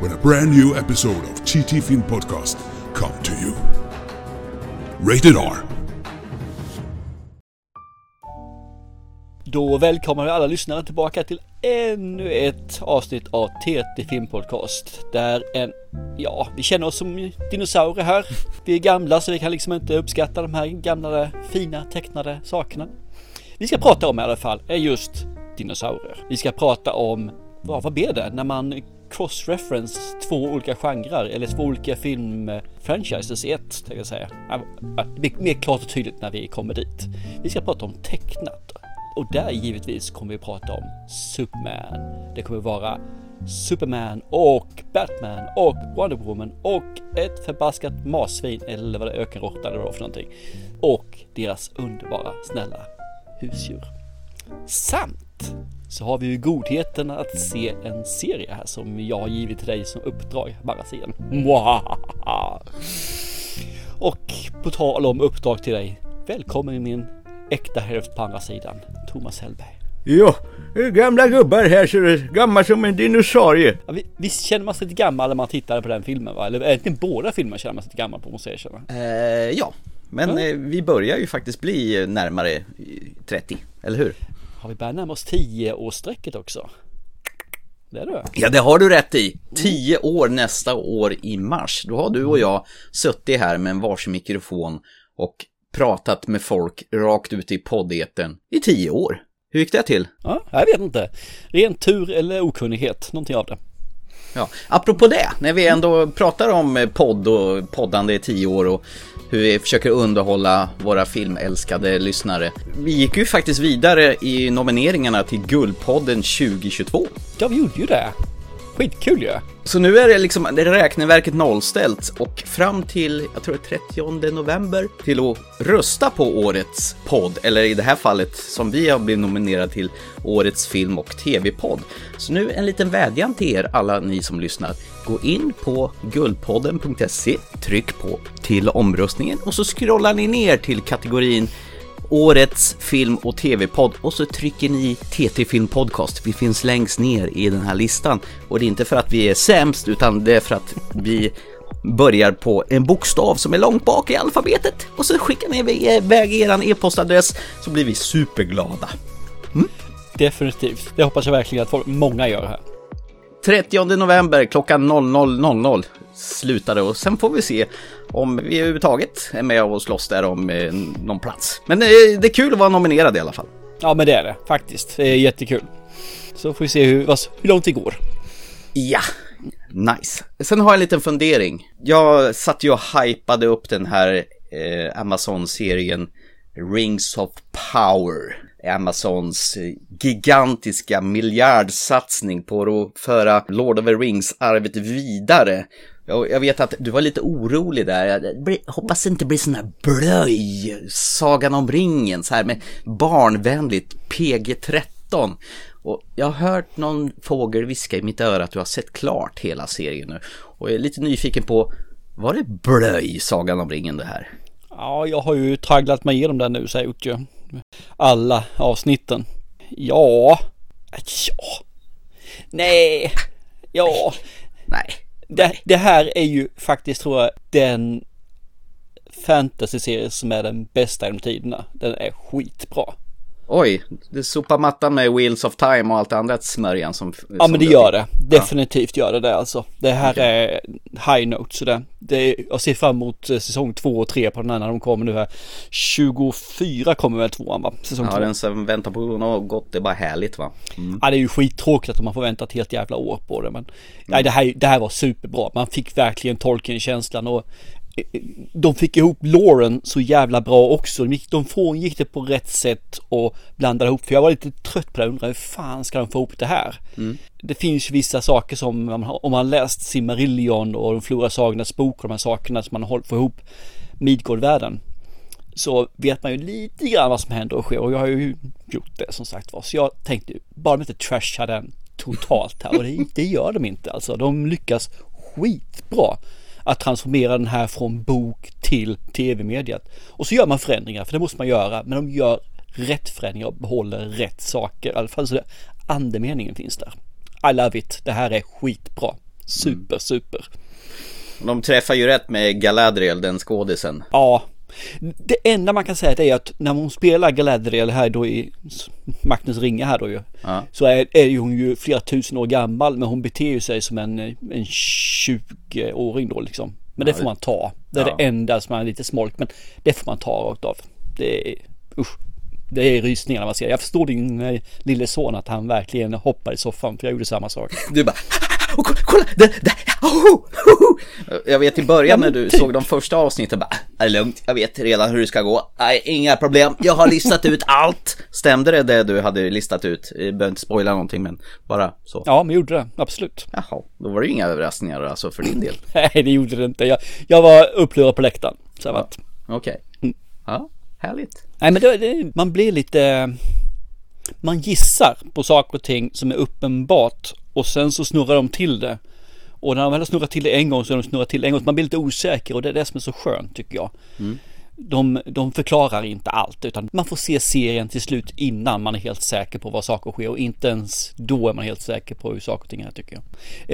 when a brand new episode of TT Film Podcast come to you. Rated R. Då välkomnar vi alla lyssnare tillbaka till ännu ett avsnitt av TT Filmpodcast. Där en, ja, vi känner oss som dinosaurier här. Vi är gamla så vi kan liksom inte uppskatta de här gamla fina tecknade sakerna. Vi ska prata om i alla fall är just dinosaurier. Vi ska prata om, vad, vad blir det, när man cross-reference två olika genrer eller två olika filmfranchises i ett, tänkte jag säga. Det blir mer klart och tydligt när vi kommer dit. Vi ska prata om tecknat och där givetvis kommer vi prata om Superman. Det kommer vara Superman och Batman och Wonder Woman och ett förbaskat marsvin eller vad det är, ökenråtta eller vad för någonting. Och deras underbara snälla husdjur. Samt så har vi ju godheten att se en serie här som jag har givit till dig som uppdrag, magasin. Och på tal om uppdrag till dig, välkommen i min äkta hälft på andra sidan, Thomas Hellberg. Ja, gamla gubbar här så är gammal som en dinosaurie. Ja, visst känner man sig lite gammal när man tittar på den filmen va? Eller egentligen båda filmerna känner man sig lite gammal på måste jag erkänna. Eh, ja, men mm. eh, vi börjar ju faktiskt bli närmare 30, eller hur? Har vi börjat närma oss 10-årsstrecket också? Det är det. Ja, det har du rätt i. 10 år nästa år i mars. Då har du och jag suttit här med en varsin mikrofon och pratat med folk rakt ut i poddeten i 10 år. Hur gick det till? Ja, jag vet inte. Ren tur eller okunnighet, någonting av det. Ja, apropå det, när vi ändå pratar om podd och poddande i tio år och hur vi försöker underhålla våra filmälskade lyssnare. Vi gick ju faktiskt vidare i nomineringarna till Guldpodden 2022. Ja, vi gjorde ju det. Skitkul ju! Ja. Så nu är det liksom är räkneverket nollställt och fram till, jag tror det är 30 november, till att rösta på årets podd, eller i det här fallet som vi har blivit nominerade till, årets film och tv-podd. Så nu en liten vädjan till er alla ni som lyssnar. Gå in på guldpodden.se, tryck på till omröstningen och så scrollar ni ner till kategorin årets film och tv-podd och så trycker ni TT Film Podcast. Vi finns längst ner i den här listan och det är inte för att vi är sämst utan det är för att vi börjar på en bokstav som är långt bak i alfabetet och så skickar ni iväg er e-postadress så blir vi superglada. Mm? Definitivt, det hoppas jag verkligen att folk, många gör här. 30 november klockan 00.00 slutade och sen får vi se om vi överhuvudtaget är med och slåss där om eh, någon plats. Men eh, det är kul att vara nominerad i alla fall. Ja men det är det faktiskt. Det är jättekul. Så får vi se hur, hur långt det går. Ja, nice. Sen har jag en liten fundering. Jag satt ju och hypade upp den här eh, Amazon-serien Rings of Power. Amazons gigantiska miljardsatsning på att föra Lord of the Rings-arvet vidare. Jag vet att du var lite orolig där. Jag hoppas det inte blir sån här blöj, Sagan om ringen, så här med barnvänligt PG-13. Och jag har hört någon fågel viska i mitt öra att du har sett klart hela serien nu. Och jag är lite nyfiken på, var det blöj, Sagan om ringen det här? Ja, jag har ju tragglat mig igenom den nu så jag gjort ju. Alla avsnitten. Ja. Ja. Nej. Ja. Nej. Det, det här är ju faktiskt tror jag den fantasy-serie som är den bästa genom tiderna. Den är skitbra. Oj, du sopar mattan med Wheels of Time och allt annat smörjan som... Ja som men det gör det. Definitivt ja. gör det det alltså. Det här okay. är high note så det, det jag ser fram emot eh, säsong två och tre på den här när de kommer nu här. 24 kommer väl tvåan va? Säsong ja, två. den som väntar på något gott, det är bara härligt va? Mm. Ja det är ju skittråkigt att man får vänta ett helt jävla år på det men mm. nej det här, det här var superbra. Man fick verkligen tolken känslan och de fick ihop Lauren så jävla bra också. De, gick, de frångick det på rätt sätt och blandade ihop. För jag var lite trött på det. Jag undrade hur fan ska de få ihop det här? Mm. Det finns vissa saker som om man läst Silmarillion och de förlorade sagornas bok och de här sakerna som man får ihop Midgård-världen. Så vet man ju lite grann vad som händer och sker och jag har ju gjort det som sagt var. Så jag tänkte bara de inte trashar den totalt här och det, det gör de inte alltså. De lyckas skitbra att transformera den här från bok till tv-mediet. Och så gör man förändringar, för det måste man göra, men de gör rätt förändringar och behåller rätt saker. I alla fall så det, andemeningen finns där. I love it. Det här är skitbra. Super, super. De träffar ju rätt med Galadriel, den skådisen. Ja, det enda man kan säga är att när hon spelar Galadriel här då i Maktens ringa här då ju. Ja. Så är, är hon ju flera tusen år gammal men hon beter ju sig som en, en 20-åring då liksom. Men det får man ta. Det är ja. det enda som är lite smolk men det får man ta rakt av. Det är, usch. Det är rysningar när man ser. Jag förstår din eh, lille son att han verkligen hoppar i soffan för jag gjorde samma sak. Du bara och kolla, kolla det, det, oh, oh. Jag vet i början när du såg de första avsnitten bara, det är lugnt, jag vet redan hur det ska gå. Nej, inga problem, jag har listat ut allt. Stämde det det du hade listat ut? Jag behöver inte spoila någonting men bara så. Ja, men gjorde det, absolut. Jaha, då var det ju inga överraskningar alltså för din del. Nej, det gjorde det inte. Jag, jag var upplurad på läktaren. Så ja. Okej. Okay. Mm. Ja, härligt. Nej, men det, det, man blir lite man gissar på saker och ting som är uppenbart och sen så snurrar de till det. Och när de väl har snurrat till det en gång så har de snurrat till det en gång. Så man blir lite osäker och det är det som är så skönt tycker jag. Mm de, de förklarar inte allt utan man får se serien till slut innan man är helt säker på vad saker sker och inte ens då är man helt säker på hur saker och ting är tycker jag.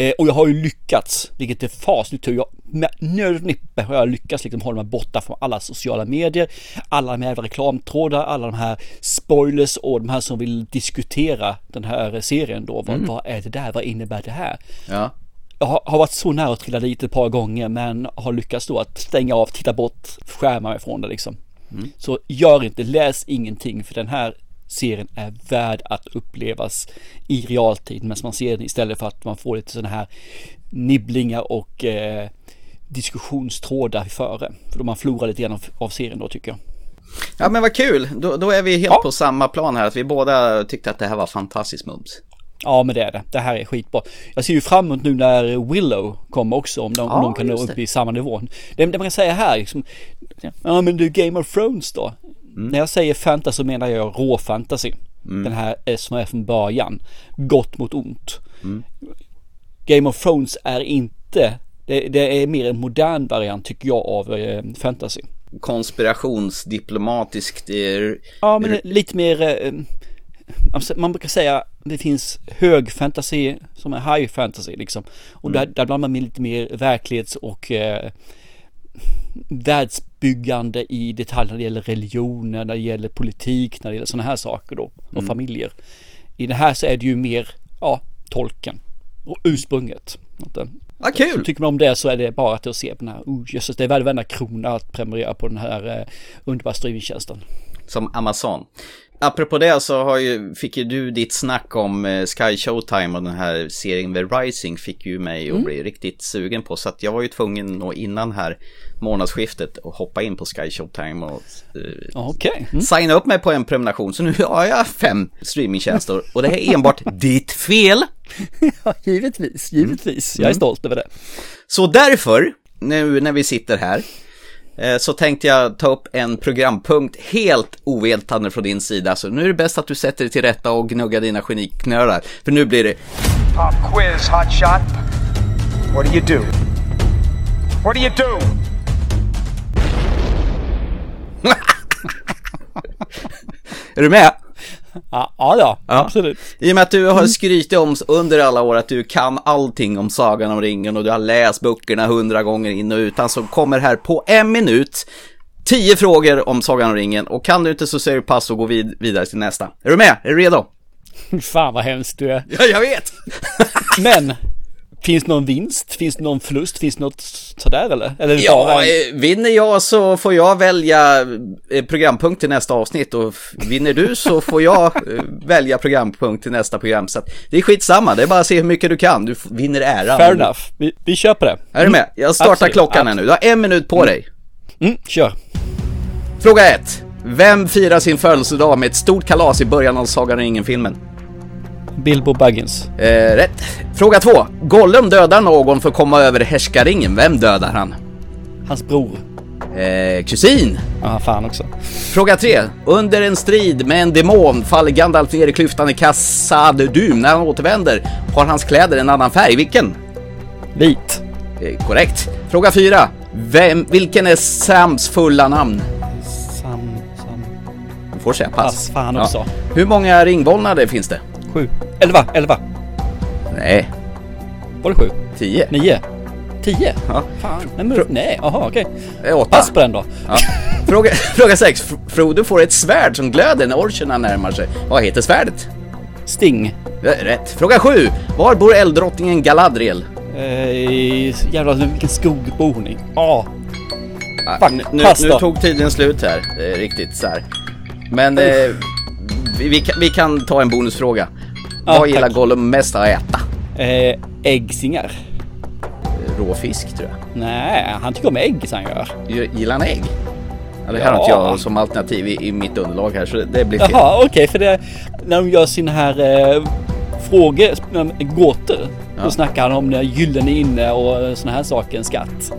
Eh, och jag har ju lyckats, vilket är fasligt tur. Jag, med nöd och nippe har jag lyckats liksom hålla mig borta från alla sociala medier, alla de här reklamtrådar, alla de här spoilers och de här som vill diskutera den här serien då. Vad, mm. vad är det där? Vad innebär det här? Ja har varit så nära att trilla dit ett par gånger men har lyckats då att stänga av, titta bort, skärma mig från det liksom. Mm. Så gör inte, läs ingenting för den här serien är värd att upplevas i realtid medan man ser den istället för att man får lite sådana här nibblingar och eh, diskussionstrådar före. För då man förlorar lite grann av, av serien då tycker jag. Ja men vad kul, då, då är vi helt ja. på samma plan här, att vi båda tyckte att det här var fantastiskt mums. Ja men det är det. Det här är skitbra. Jag ser ju fram emot nu när Willow kommer också om de, ja, om de kan nå upp i samma nivå. Det, det man kan säga här liksom, ja men du Game of Thrones då. Mm. När jag säger fantasy menar jag rå fantasy. Mm. Den här är som är från början. Gott mot ont. Mm. Game of Thrones är inte, det, det, är mer en modern variant tycker jag av eh, fantasy. Konspirationsdiplomatiskt. Eh, ja men lite mer eh, Alltså, man brukar säga det finns hög fantasy som är high fantasy liksom. Och mm. där, där blandar man med lite mer verklighets och eh, världsbyggande i detaljer när det gäller religioner, när det gäller politik, när det gäller sådana här saker då. Och mm. familjer. I det här så är det ju mer, ja, tolken. Och ursprunget. Vad kul! Så tycker man om det så är det bara att se på den här, oh jösses, det är värd varenda krona att prenumerera på den här eh, underbara streamingtjänsten. Som Amazon apropå det så har ju, fick ju du ditt snack om eh, Sky Showtime och den här serien The Rising fick ju mig att mm. bli riktigt sugen på. Så att jag var ju tvungen att innan här månadsskiftet att hoppa in på Sky Showtime och uh, okay. mm. signa upp mig på en prenumeration. Så nu har jag fem streamingtjänster och det är enbart ditt fel. ja, givetvis, givetvis. Mm. Jag är stolt över det. Så därför, nu när vi sitter här, Eh, så tänkte jag ta upp en programpunkt helt ovetande från din sida. Så nu är det bäst att du sätter dig till rätta och gnuggar dina geniknölar. För nu blir det... Pop quiz, hot shot. What do you do? What do you do? är du med? Ja, ja, ja, absolut. I och med att du har skrytit om under alla år att du kan allting om Sagan om ringen och du har läst böckerna hundra gånger in och utan så kommer här på en minut tio frågor om Sagan om ringen och kan du inte så säger du pass och går vid vidare till nästa. Är du med? Är du redo? Fan vad hemskt du är. Ja, jag vet! Men Finns det någon vinst? Finns det någon förlust? Finns det något sådär eller? eller Ja, en... eh, vinner jag så får jag välja eh, programpunkt till nästa avsnitt och vinner du så får jag eh, välja programpunkt till nästa program. Så att det är skitsamma, det är bara att se hur mycket du kan. Du vinner äran. Fair enough. Vi, vi på det. Är du med? Jag startar Absolut, klockan här nu. Du har en minut på dig. Mm, kör. Fråga 1. Vem firar sin födelsedag med ett stort kalas i början av Sagan om ringen-filmen? Bilbo Baggins. Eh, rätt. Fråga 2. Gollum dödar någon för att komma över härskaringen. Vem dödar han? Hans bror. Eh, kusin. Ja, fan också. Fråga 3. Under en strid med en demon faller Gandalf ner i klyftan i Dûm. När han återvänder har hans kläder en annan färg. Vilken? Vit. Eh, korrekt. Fråga 4. Vem, vilken är Sams fulla namn? Sam, Sam. Du får säga pass. Pass, fan också. Hur många ringbollnader finns det? Sju. Elva, elva. Nej, Var det sju? 10. Nio? Tio? Ja. Fan. Nej, men, nej, jaha okej. Åtta. Pass på den då. Ja. Fråga, fråga 6. Frodo får ett svärd som glöder när orcherna närmar sig. Vad heter svärdet? Sting. Rätt. Fråga 7. Var bor elddrottningen Galadriel? Eh, jävlar vilken skog bor hon i? Ah, Fuck, nu, nu, nu tog tiden slut här, eh, riktigt så här. Men eh, vi, vi, kan, vi kan ta en bonusfråga. Ja, Vad gillar tack. Gollum mest att äta? Eh, äggsingar. Råfisk tror jag. Nej, han tycker om ägg så han gör. Gillar han ägg? Ja, det här Ja. har inte jag som alternativ i, i mitt underlag här så det, det blir fel. Jaha, okej, för det när de gör sina här eh, frågor, gåtor. Ja. Då snackar han om när gyllen är inne och såna här saker, en skatt.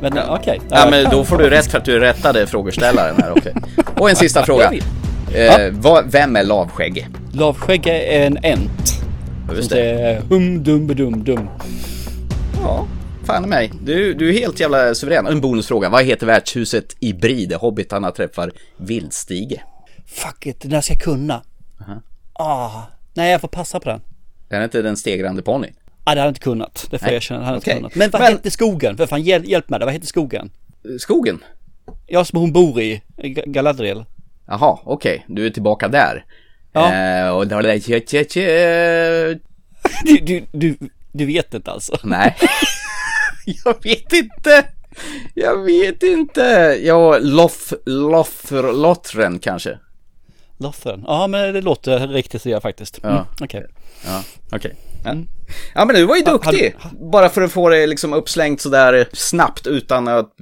Men Ja. okej. Ja men då får du rätt för att du rättade frågeställaren här okej. Och en sista fråga. Eh, vad, vem är lavskägg? Lavskägg är en ent. Just Som det. hum dum dum dum. Ja, fan i mig. Du, du är helt jävla suverän. En bonusfråga. Vad heter värdshuset i Bri där hobbitarna träffar Vildstige? Fuck it, den där ska jag kunna. Ah, nej jag får passa på den. Är det inte den stegrande ponnyn? Ah, det hade jag inte kunnat. Det får jag erkänna. Det hade jag okej. inte kunnat. Men vad Men- hette skogen? För fan, hjälp, hjälp mig där. Vad hette skogen? Skogen? Ja, som hon bor i. Galadriel. Jaha, okej. Du är tillbaka där. Ja. Eh, och då det... tje, tje, tje. Du, du, du, du vet inte alltså? Nej. jag vet inte. Jag vet inte. Ja, Loth, Loth, Lothren kanske. Lothern. Ja, men det låter riktigt så faktiskt. Mm, Ja. Okej. Ja, okej. Ja. ja, men du var ju Ha- duktig. Bara för att få det liksom uppslängt sådär snabbt utan att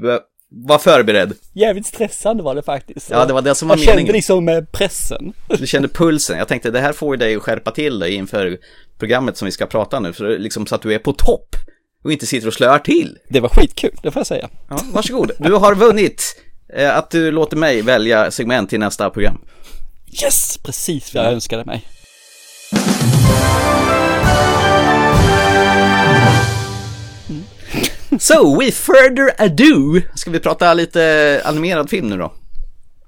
vara förberedd. Jävligt stressande var det faktiskt. Ja, det var det som var kände meningen. liksom eh, pressen. Du kände pulsen. Jag tänkte det här får ju dig att skärpa till dig inför programmet som vi ska prata nu. För liksom så att du är på topp och inte sitter och slöar till. Det var skitkul, det får jag säga. Ja, varsågod. Du har vunnit eh, att du låter mig välja segment till nästa program. Yes! Precis vad jag önskade mig. So, with further ado, ska vi prata lite animerad film nu då?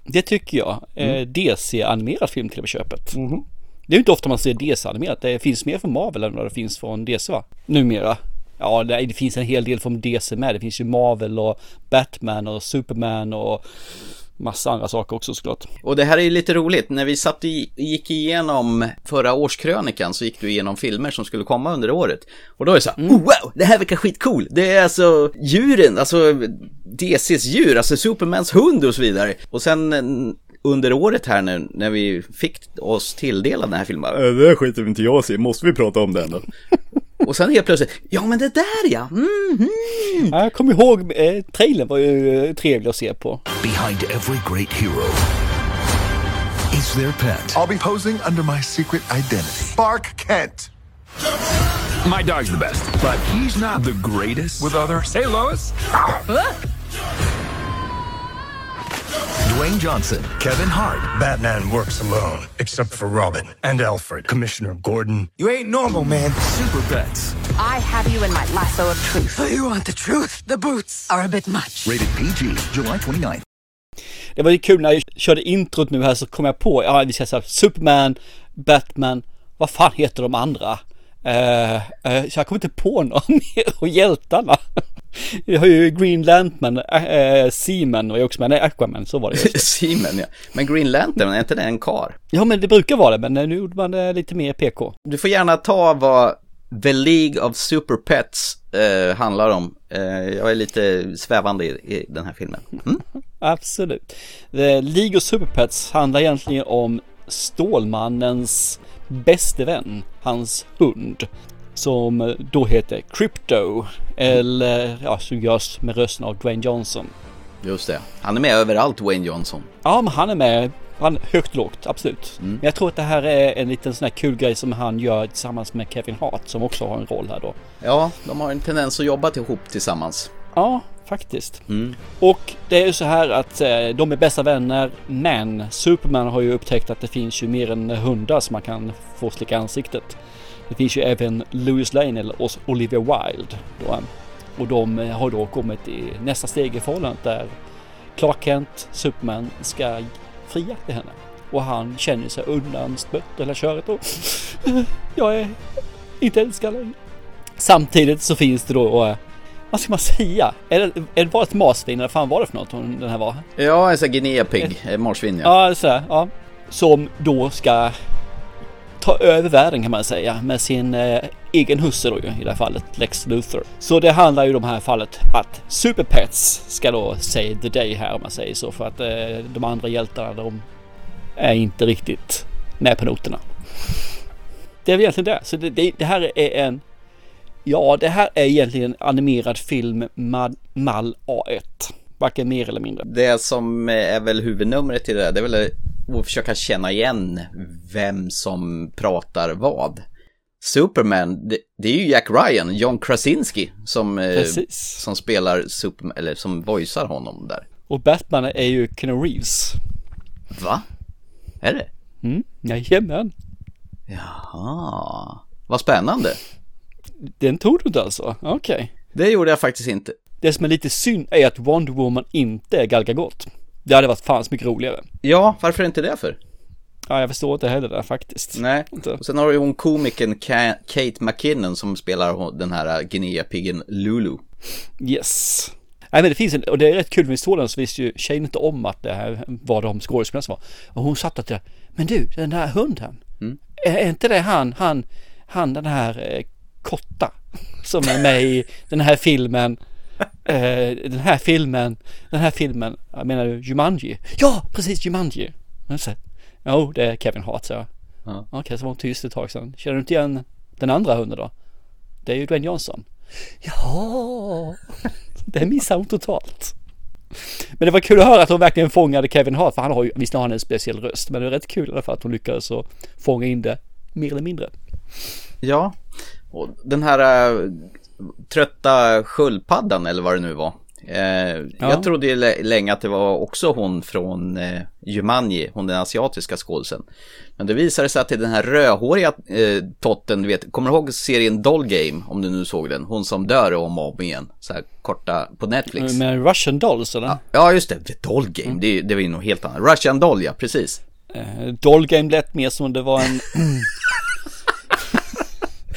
Det tycker jag. Mm. Eh, DC-animerad film till och med köpet. Mhm. Det är ju inte ofta man ser DC-animerat. Det finns mer från Marvel än vad det finns från DC va? Numera. Ja, det, det finns en hel del från DC med. Det finns ju Marvel och Batman och Superman och massa andra saker också såklart. Och det här är ju lite roligt, när vi satt i, gick igenom förra årskrönikan så gick du igenom filmer som skulle komma under året. Och då är det så här, oh, wow, det här verkar skitcool. Det är alltså djuren, alltså DCs djur, alltså Supermans hund och så vidare. Och sen eh, under året här nu, när vi fick oss tilldelad den här filmen, Äh, Det skiter inte jag i, måste vi prata om den då? och sen helt plötsligt, ja men det där ja, mhm. Ja, Jag kommer ihåg, eh, trailern var ju eh, trevlig att se på. Behind every great hero is their pet. I'll be posing under my secret identity. Bark Kent. My dog's the best, but he's not the greatest. With others. Hey, Lois. Dwayne Johnson, Kevin Hart, Batman works alone, except for Robin and Alfred. Commissioner Gordon. You ain't normal, man. Super Pets, I have you in my lasso of truth. So you want the truth? The boots. Are a bit much. rated PG, July 29th. Det var ju kul när jag körde introt nu här så kom jag på, ja vi ska säga Superman, Batman, vad fan heter de andra? Eh, eh, så jag kom inte på några mer och hjältarna. Vi har ju Green Lantern, äh, Seaman och jag också med, nej Aquaman, så var det ju. Seaman ja. Men Green Lantern, är inte det en kar? Ja men det brukar vara det, men nu gjorde man det lite mer PK. Du får gärna ta vad The League of Super Pets eh, handlar om. Eh, jag är lite svävande i, i den här filmen. Mm? Absolut. The League of Super Pets handlar egentligen om Stålmannens bäste vän, hans hund. Som då heter Crypto. Eller ja, som görs med rösten av Dwayne Johnson. Just det. Han är med överallt, Wayne Johnson. Ja, men han är med. Han högt lågt, absolut. Men jag tror att det här är en liten sån här kul grej som han gör tillsammans med Kevin Hart som också har en roll här då. Ja, de har en tendens att jobba ihop tillsammans. Ja, faktiskt. Och det är ju så här att eh, de är bästa vänner men Superman har ju upptäckt att det finns ju mer än hundar som man kan få slicka ansiktet. Det finns ju även Louis Lane eller Olivia Wilde. Då, och de eh, har då kommit i nästa steg i förhållandet där Clark Kent, Superman, ska fria till henne. Och han känner sig undanstött hela köret och jag är inte älskad längre. Samtidigt så finns det då, eh, vad ska man säga? Är det, är det bara ett marsvin eller fan var det för något hon, den här var? Ja, en sån här guinea-pig, eh, marsvin ja. Ja, så här, ja. Som då ska ta över världen kan man säga med sin eh, egen husse då ju, i det här fallet, Lex Luthor. Så det handlar ju om det här fallet att Superpets ska då save the day här om man säger så för att eh, de andra hjältarna de är inte riktigt med på noterna. Det är väl egentligen det. Så det, det, det här är en Ja, det här är egentligen en animerad film mall A1. Varken mer eller mindre. Det som är väl huvudnumret i det där, det är väl att försöka känna igen vem som pratar vad. Superman, det, det är ju Jack Ryan, John Krasinski, som, eh, som spelar Superman, eller som voicear honom där. Och Batman är ju Keanu Reeves. Va? Är det? Mm, jajamän. Jaha, vad spännande. Den tog du inte alltså? Okej. Det gjorde jag faktiskt inte. Det som är lite synd är att Wonder Woman inte är Gal Gadot. Det hade varit fan så mycket roligare. Ja, varför inte det för? Ja, jag förstår inte heller det faktiskt. Nej, och sen har du ju hon komikern Ka- Kate McKinnon som spelar den här Guinea-piggen Lulu. Yes. Nej men det finns en, och det är rätt kul med historien så visste ju tjejen inte om att det här var de skådespelarna som var. Och hon satt där, men du den där hunden. Är, är inte det han, han, han den här eh, Kotta som är med i den här filmen. Eh, den här filmen, den här filmen, jag menar du Jumanji? Ja, precis Jumanji. Jo, det är Kevin Hart så. Ja. Okej, så var hon tyst ett tag sedan. Känner du inte igen den andra hunden då? Det är ju Dwayne Johnson. Ja, det missade hon totalt. Men det var kul att höra att hon verkligen fångade Kevin Hart, för han har ju, visst har han en speciell röst, men det är rätt kul i alla fall att hon lyckades fånga in det mer eller mindre. Ja, och den här äh, trötta sköldpaddan eller vad det nu var. Eh, Jag trodde ju lä- länge att det var också hon från eh, Jumanji, hon den asiatiska skådisen. Men det visade sig att det är den här rödhåriga eh, totten, du vet, kommer du ihåg serien Doll Game, om du nu såg den? Hon som dör om och om igen, så här korta på Netflix. Med Russian Dolls eller? Ja, just det, Doll Game, det, det var ju något helt annat. Russian Doll, ja, precis. Eh, Doll Game lät mer som det var en...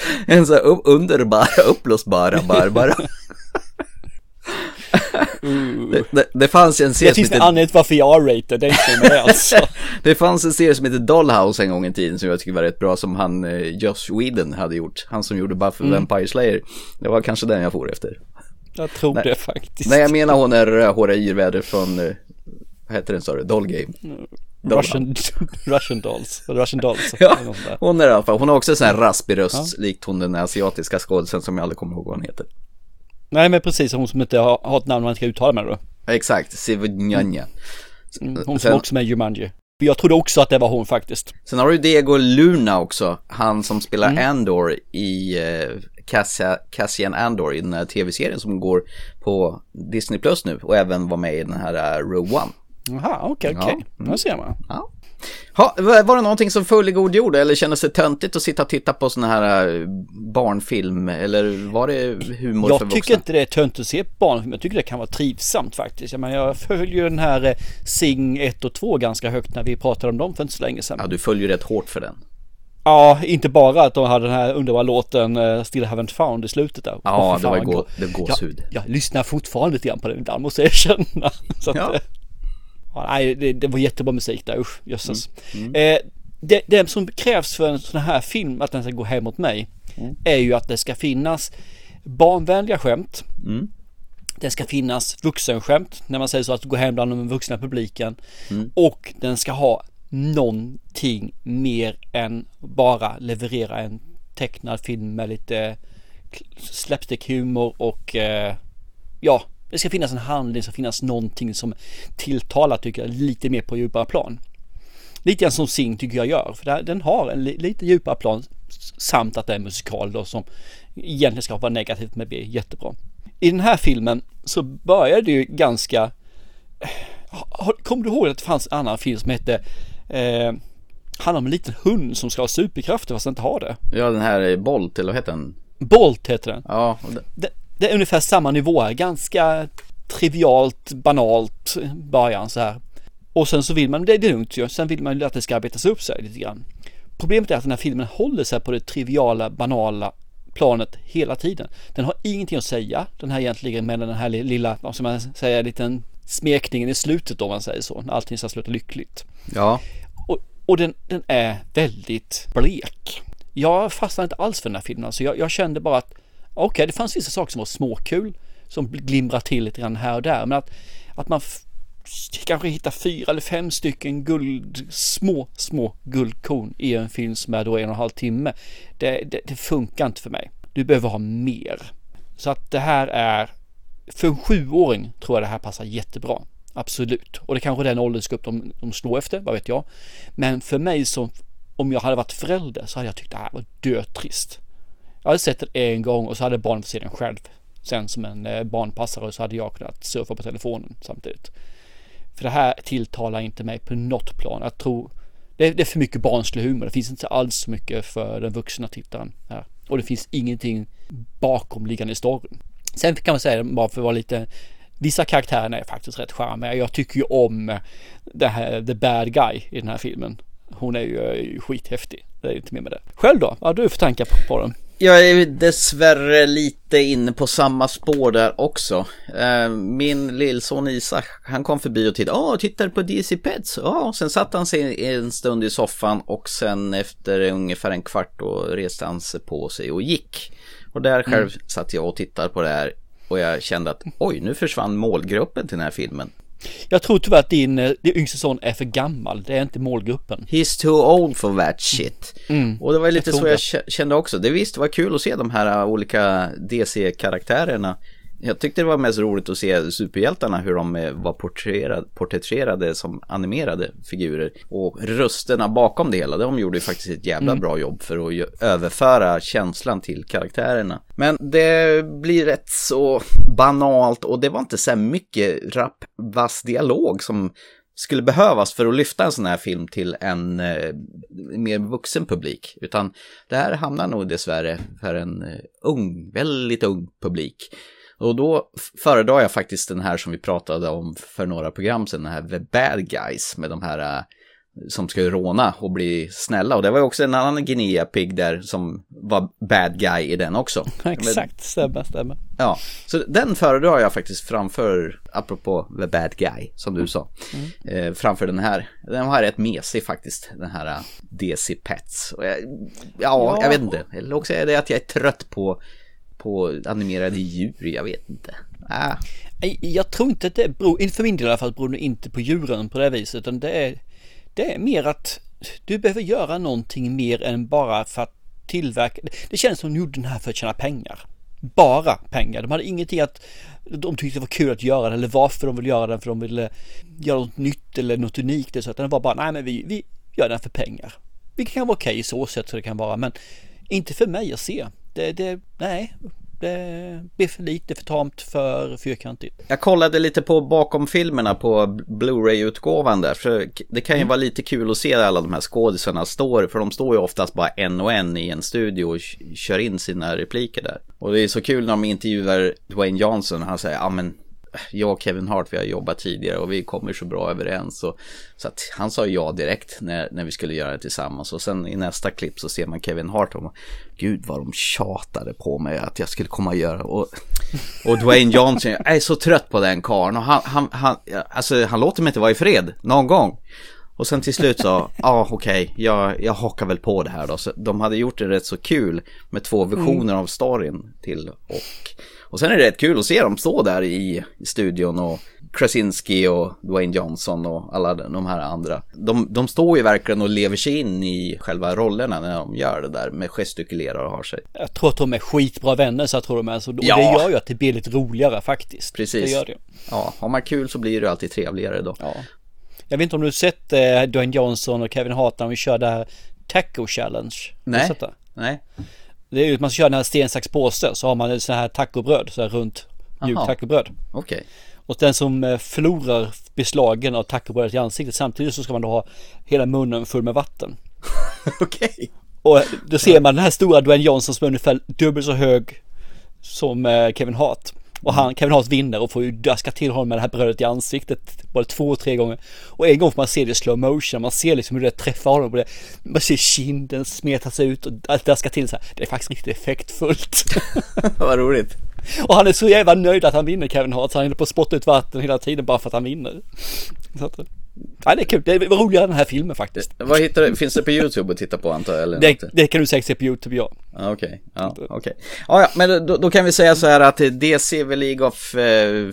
En så här underbara, uppblåsbara Barbara. det, det, det fanns en serie Det som finns en hette, anledning varför jag R-rated, det det alltså. det fanns en serie som hette Dollhouse en gång i tiden som jag tycker var rätt bra som han eh, Josh Whedon hade gjort. Han som gjorde Buffy Mm. Vampire Slayer. Det var kanske den jag får efter. Jag tror Nej. det faktiskt. Nej, jag menar hon är rödhåriga yrväder från, eh, vad heter den sa du, Doll Game. Russian, Russian Dolls. Russian Dolls. Ja, hon är i alla fall, hon har också en sån här raspig röst, likt hon den asiatiska skådisen som jag aldrig kommer ihåg vad hon heter. Nej men precis, hon som inte har, har ett namn man inte ska uttala med då. Exakt, Sivnjanja. Mm, Hon som Sen- också är med i Jumanji. Jag trodde också att det var hon faktiskt. Sen har du Diego Luna också, han som spelar Andor i eh, Cassia, Cassian Andor i den här tv-serien som går på Disney Plus nu och även var med i den här uh, Rogue One. Jaha, okej, okej. Ja. Där ser man. Ja. Ha, var det någonting som föll i god jord eller kändes det töntigt att sitta och titta på sån här uh, barnfilm eller var det humor för Jag vuxna? tycker inte det är tönt att se barnfilm. Jag tycker det kan vara trivsamt faktiskt. Jag, menar, jag följer ju den här eh, Sing 1 och 2 ganska högt när vi pratade om dem för inte så länge sedan. Ja, du följer rätt hårt för den. Ja, inte bara att de hade den här underbara låten eh, Still Haven't Found i slutet där. Ja, det var gå- det gåshud. Jag, jag lyssnar fortfarande lite grann på den ibland måste jag erkänna. Så att, Ja. Ja, nej, det, det var jättebra musik där, usch, jösses. Mm. Eh, det, det som krävs för en sån här film att den ska gå hem åt mig. är ju att det ska finnas barnvänliga skämt. Det ska finnas vuxenskämt när man säger så att gå hem bland den vuxna publiken. Och den ska ha någonting mer än bara leverera en tecknad film med lite slapstick-humor och eh, ja, det ska finnas en handling, det ska finnas någonting som tilltalar tycker jag lite mer på djupare plan. Lite grann som Sing tycker jag gör, för den har en li- lite djupare plan samt att det är en musikal då som egentligen ska vara negativt men blir jättebra. I den här filmen så börjar det ju ganska har- Kommer du ihåg att det fanns en annan film som hette eh, handlar om en liten hund som ska ha superkrafter fast inte har det. Ja, den här Bolt, eller vad heter den? Bolt heter den. Ja, och det- är ungefär samma nivå ganska trivialt, banalt början så här. Och sen så vill man, det är lugnt ju, sen vill man ju att det ska arbetas upp sig lite grann. Problemet är att den här filmen håller sig på det triviala, banala planet hela tiden. Den har ingenting att säga, den här egentligen med den här lilla, vad ska man säga, liten smekningen i slutet om man säger så, när allting ska sluta lyckligt. ja. Och, och den, den är väldigt blek. Jag fastnade inte alls för den här filmen. Alltså jag, jag kände bara att okej, det fanns vissa saker som var småkul. Som glimrar till lite grann här och där. Men att, att man kanske hittar fyra eller fem stycken guld, små, små guldkorn i en film som är då en och en halv timme. Det, det, det funkar inte för mig. Du behöver ha mer. Så att det här är, för en sjuåring tror jag det här passar jättebra. Absolut. Och det kanske är den åldersgrupp de, de slår efter, vad vet jag. Men för mig som, om jag hade varit förälder så hade jag tyckt det här var dötrist. Jag hade sett den en gång och så hade barnet fått se den själv. Sen som en eh, barnpassare så hade jag kunnat surfa på telefonen samtidigt. För det här tilltalar inte mig på något plan. Jag tror det är, det är för mycket barnslig humor. Det finns inte alls så mycket för den vuxna tittaren här. Och det finns ingenting bakomliggande i storyn. Sen kan man säga, bara för att vara lite Vissa karaktärer är faktiskt rätt charmiga. Jag tycker ju om det här, the bad guy i den här filmen. Hon är ju eh, skithäftig. Det är ju inte mer med det. Själv då? Vad har du för tankar på, på den? Jag är dessvärre lite inne på samma spår där också. Eh, Min lillson Isak, han kom förbi och tittade. Åh, tittar på DC Pets. Ja, sen satt han sig en stund i soffan och sen efter ungefär en kvart då reste han sig på sig och gick. Och där själv satt jag och tittade på det här och jag kände att oj, nu försvann målgruppen till den här filmen. Jag tror tyvärr att din, eh, din yngste son är för gammal. Det är inte målgruppen. He's too old for that shit. Och det var lite jag så jag det. kä- kände också. Det visst var kul att se de här uh, olika DC-karaktärerna. Jag tyckte det var mest roligt att se superhjältarna hur de eh, var porträtterade, porträtterade som animerade figurer. Och rösterna bakom det hela, de gjorde ju faktiskt ett jävla bra jobb för att överföra känslan till karaktärerna. Men det blir rätt så banalt och det var inte så mycket rapp, vass dialog som skulle behövas för att lyfta en sån här film till en eh, mer vuxen publik. Utan det här hamnar nog dessvärre för en eh, ung, väldigt ung publik. Och då föredrar jag faktiskt den här som vi pratade om för några program sedan, den här The Bad Guys med de här eh, som ska råna och bli snälla. Och det var ju också en annan Guinea-pig där som var bad guy i den också. Exakt, stämmer, stämmer. Ja, så den föredrar jag faktiskt framför, apropå the bad guy, som du sa, eh, framför den här. Den var rätt mesig faktiskt, den här eh, DC Pets. Jag, ja, Ja. jag vet inte. Eller också är det att jag är trött på, på animerade djur, jag vet inte. Ah, Jag tror inte att det beror, inte för min del i alla fall, beror det inte på djuren på det viset, utan det är, det är mer att du behöver göra någonting mer än bara för att tillverka. Det känns som de gjorde den här för att tjäna pengar. Bara pengar. De hade ingenting att de tyckte det var kul att göra det eller varför de ville göra den för de ville göra något nytt eller något unikt. Så att den var bara, nej men vi, vi gör den för pengar. Vilket kan vara okej i så sätt så det kan vara, men inte för mig att se. Det, det, nej, det blir för lite, för tamt, för fyrkantigt. Jag kollade lite på bakom filmerna på Blu-ray-utgåvan där. För det kan ju vara lite kul att se alla de här skådisarna står. För de står ju oftast bara en och en i en studio och kör in sina repliker där. Och det är så kul när de intervjuar Dwayne Johnson. Han säger, ja men jag och Kevin Hart vi har jobbat tidigare och vi kommer så bra överens. Och, så att han sa ja direkt när, när vi skulle göra det tillsammans. Och sen i nästa klipp så ser man Kevin Hart och gud vad de tjatade på mig att jag skulle komma och göra. Och, och Dwayne Johnson, jag är så trött på den karln och han, han, han, alltså, han låter mig inte vara i fred någon gång. Och sen till slut så, ja ah, okej, jag, jag hakar väl på det här då. Så de hade gjort det rätt så kul med två versioner av storyn till. Och, och sen är det rätt kul att se dem stå där i, studion och Krasinski och Dwayne Johnson och alla de här andra. De, de står ju verkligen och lever sig in i själva rollerna när de gör det där med gestikulerar och har sig. Jag tror att de är skitbra vänner så jag tror de är så. Och Ja. det gör ju att det blir lite roligare faktiskt. Precis. Det gör det. Ja, har man kul så blir det alltid trevligare då. Ja. Jag vet inte om du har sett eh, Dwayne Johnson och Kevin Hart när vi kör det här Taco Challenge? Nej. Nej, Det är ju att man ska köra den här sten, sax, påse så har man ett sånt här tacobröd, så här runt mjukt tacobröd. okej. Och den som eh, förlorar beslagen av tacobrödet i ansiktet samtidigt så ska man då ha hela munnen full med vatten. Okej. Och då ser man den här stora Dwayne Johnson som är ungefär dubbelt så hög som eh, Kevin Hart. Och han, Kevin Hart vinner och får ju daska till honom med det här brödet i ansiktet både två och tre gånger. Och en gång får man se det i slow motion, man ser liksom hur det träffar honom. Och det, man ser kinden smetas ut och allt daska till så här. Det är faktiskt riktigt effektfullt. Vad roligt. och han är så jävla nöjd att han vinner Kevin Hart, så han är på att spotta ut vatten hela tiden bara för att han vinner. Så att, ja, det är kul, det är roligare den här filmen faktiskt. Vad hittar du? Finns det på YouTube att titta på antar jag? Eller Det, det kan du säkert se på YouTube, ja. Okej, ja, okej. Ja, ja, men då, då kan vi säga så här att DC League of, eh,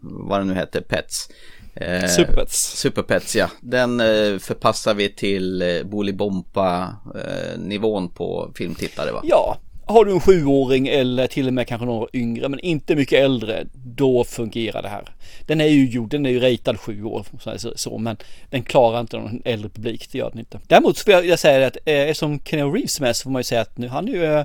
vad det nu heter, Pets. Eh, Superpets. Superpets, ja. Den eh, förpassar vi till eh, Bolibompa-nivån på filmtittare va? Ja, har du en sjuåring eller till och med kanske några yngre men inte mycket äldre, då fungerar det här. Den är ju gjord, den är ju ratad sju år så, men den klarar inte någon äldre publik, det gör den inte. Däremot så vill jag säga att eh, eftersom Keanu Reeves med så får man ju säga att nu han är ju, eh,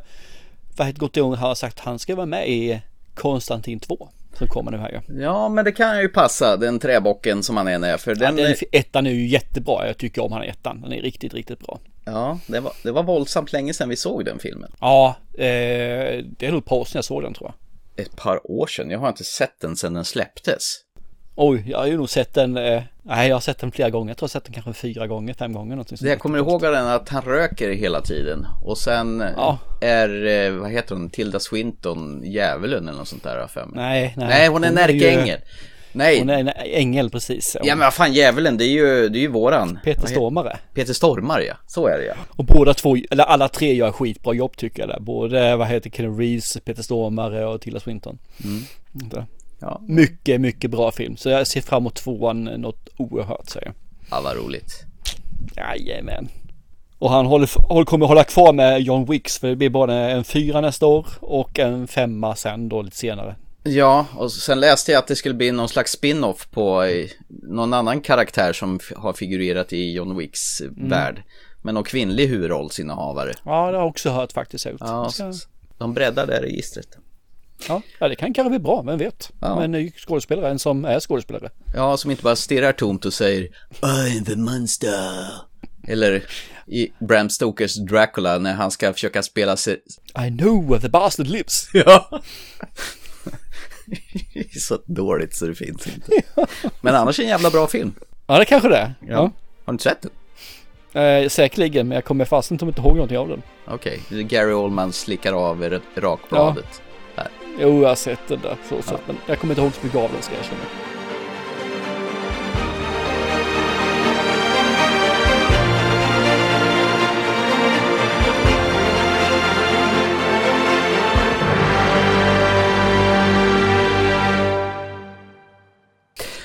vad heter igång och har sagt att han ska vara med i Konstantin 2 som kommer nu här ju. Ja, men det kan ju passa, den träbocken som han är är. För Ja, den, den ettan är ju jättebra, jag tycker om han är ettan, den är riktigt, riktigt bra. Ja, det var, det var våldsamt länge sedan vi såg den filmen. Ja, eh, det är nog ett par år sedan jag såg den tror jag. Ett par år sedan, jag har inte sett den sedan den släpptes. Oj, jag har ju nog sett den, eh, nej jag har sett den flera gånger, jag tror jag har sett den kanske fyra gånger, fem gånger någonting sånt Det jag kommer ihåg av den att han röker hela tiden. Och sen Ja. är, eh, vad heter hon, Tilda Swinton djävulen eller något sånt där för mig. Nej, nej. Nej, hon är ju- närkeängel. Nej, Hon är en ängel precis. ja men vad fan djävulen, det är ju, det är ju våran. Peter Stormare. Peter Stormare ja, så är det ja. Och båda två, eller alla tre gör skitbra jobb tycker jag där. Både, vad heter Keanu Reeves, Peter Stormare och Tilda Swinton. Mm. Ja, Mycket, mycket bra film. Så jag ser fram emot tvåan något oerhört säger jag. ja vad roligt. Jajamän. Och han håller, kommer hålla kvar med John Wicks för det blir både en fyra nästa år och en femma sen då lite senare. Ja, och sen läste jag att det skulle bli någon slags spin-off på eh, någon annan karaktär som har figurerat i John Wicks eh, värld. Men någon kvinnlig huvudrollsinnehavare. Ja, det har jag också hört faktiskt ut. Ja, Ska- de breddar det registret. ja, ja, det kan kanske bli bra, vem vet. Ja. Men en ny skådespelare, en som är skådespelare. Ja, som inte bara stirrar tomt och säger I'm the monster. Eller i Bram Stokers Dracula när han ska försöka spela sig... I know where the bastard lives. Ja. Det är så dåligt så det finns inte. Men annars en jävla bra film. Ja, det kanske det är. Ja. Har du inte sett den? Eh, säkerligen, men jag kommer fast inte inte ihåg någonting av den. Okej, det är Gary Oldman slickar av rakbladet. Här. Jo, jag har sett den där så sett, men jag kommer inte ihåg så mycket av den ska jag erkänna.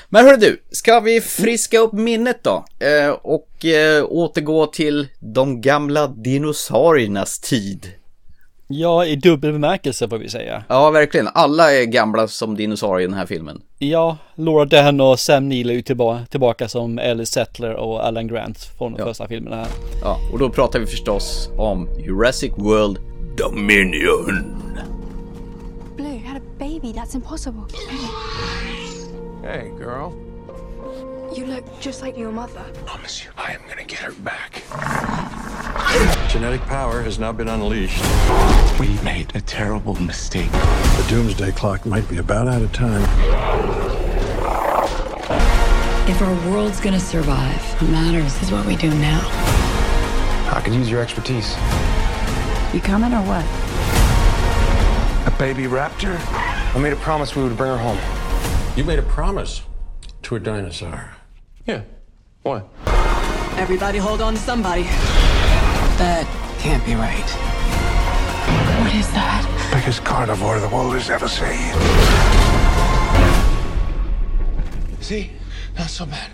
Men hörru du, ska vi friska upp minnet då? Eh, och eh, återgå till de gamla dinosauriernas tid. Ja, i dubbel bemärkelse får vi säga. Ja, verkligen. Alla är gamla som dinosaurier i den här filmen. Ja, Laura Dern och Sam Neill är ju tillbaka, tillbaka som Ellie Settler och Alan Grant från de Ja. första filmerna här. Ja, och då pratar vi förstås om Jurassic World Dominion. Blue had a baby. That's impossible. Hey, girl. You look just like your mother. Promise you, I am gonna get her back. Genetic power has now been unleashed. We made a terrible mistake. The doomsday clock might be about out of time. If our world's gonna survive, what matters is what we do now. I could use your expertise. You coming or what? A baby raptor? I made a promise we would bring her home. You made a promise to a dinosaur? Yeah. What? Everybody hold on to somebody. That can't be right. What is that? Biggest carnivore the world has ever seen. See? Not so bad.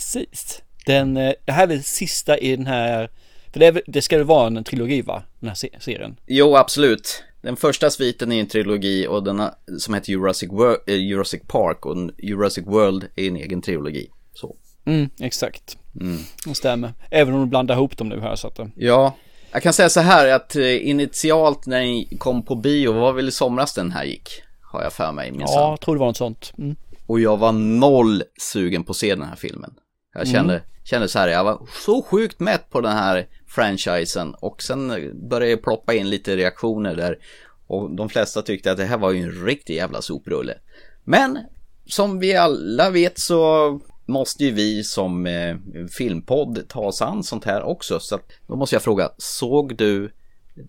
Precis. Den, eh, det här är väl sista i den här, för det, är, det ska väl vara en trilogi va? Den här se- serien. Jo, absolut. Den första sviten är en trilogi och den som heter Jurassic, Wor- eh, Jurassic Park och Jurassic World är en egen trilogi. Så. Mm, exakt. Mm. Det stämmer. Även om du blandar ihop dem nu här så att eh, Ja, jag kan säga så här att initialt när den kom på bio var väl i somras den här gick. Har jag för mig minsann. Ja, jag tror det var något sånt. Mm. Och jag var noll sugen på att se den här filmen. Jag kände, Mm. kände så här, jag var så sjukt mätt på den här franchisen och sen började jag ploppa in lite reaktioner där och de flesta tyckte att det här var ju en riktig jävla soprulle. Men som vi alla vet så måste ju vi som eh, filmpodd ta oss an sånt här också. Så att, då måste jag fråga, såg du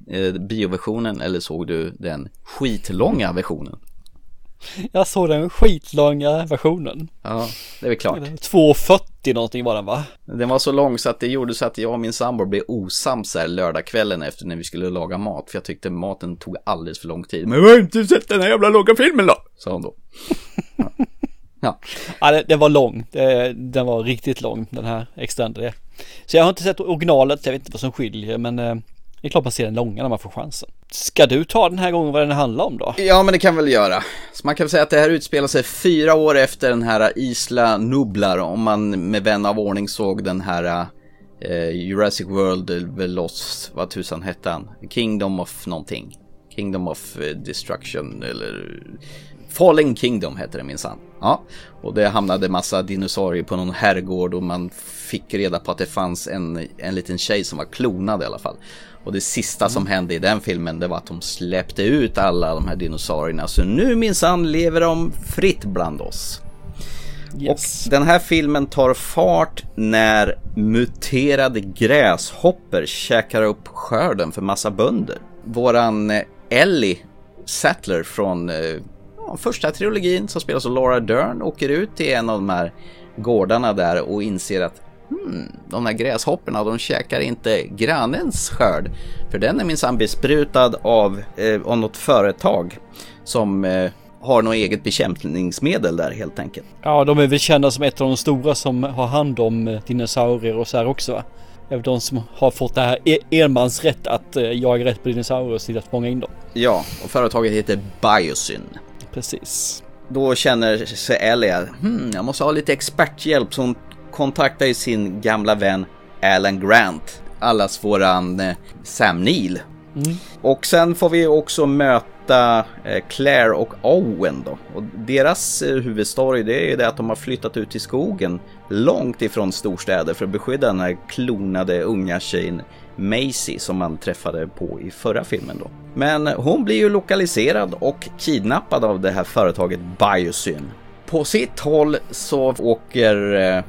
eh, bioversionen eller såg du den skitlånga versionen? Jag såg den skitlånga versionen. Ja, det är väl klart. 2.40 någonting var den va? Den var så lång så att det gjorde så att jag och min sambo blev osams här lördagskvällen efter när vi skulle laga mat. För jag tyckte maten tog alldeles för lång tid. Men Men har inte sett den här jävla långa filmen då? sa hon då. Ja. Ja, det, det var lång. Det, den var riktigt lång den här extended. Så jag har inte sett originalet, jag vet inte vad som skiljer men eh, det är klart man ser den långa när man får chansen. Ska du ta den här gången vad den handlar om då? ja, men det kan väl göra. Så man kan väl säga att det här utspelar sig fyra år efter den här Isla Nublar. Om man med vän av ordning såg den här eh, Jurassic World, eh, Lost, vad tusan hette han? Kingdom of någonting. Kingdom of eh, Destruction eller Fallen Kingdom hette det minsann. Ja, och det hamnade massa dinosaurier på någon herrgård och man fick reda på att det fanns en, en liten tjej som var klonad i alla fall. Och det sista som hände i den filmen det var att de släppte ut alla de här dinosaurierna. Så nu minsann lever de fritt bland oss. Yes. Och den här filmen tar fart när muterade gräshoppor käkar upp skörden för massa bönder. Våran eh, Ellie Sattler från eh, ja, första trilogin som spelas av Laura Dern åker ut till en av de här gårdarna där och inser att hmm, de här gräshopporna de käkar inte grannens skörd. För den är minsann besprutad av, eh, av något företag som eh, har något eget bekämpningsmedel där helt enkelt. Ja, de är väl kända som ett av de stora som har hand om eh, dinosaurier och så här också va? De som har fått det här e- enmansrätt att eh, jaga rätt på dinosaurier och se till att fånga in dem. Ja, och företaget heter Biosyn. Precis. Då känner sig Ellie att hmm, jag måste ha lite experthjälp så hon kontaktar ju sin gamla vän Alan Grant. Allas våran eh, Sam Neill. Mm. Och sen får vi också möta eh, Claire och Owen då. Och deras eh, huvudstory det är ju det att de har flyttat ut i skogen långt ifrån storstäder för att beskydda den här klonade unga tjejen Macy som man träffade på i förra filmen då. Men hon blir ju lokaliserad och kidnappad av det här företaget Biosyn. På sitt håll så åker eh,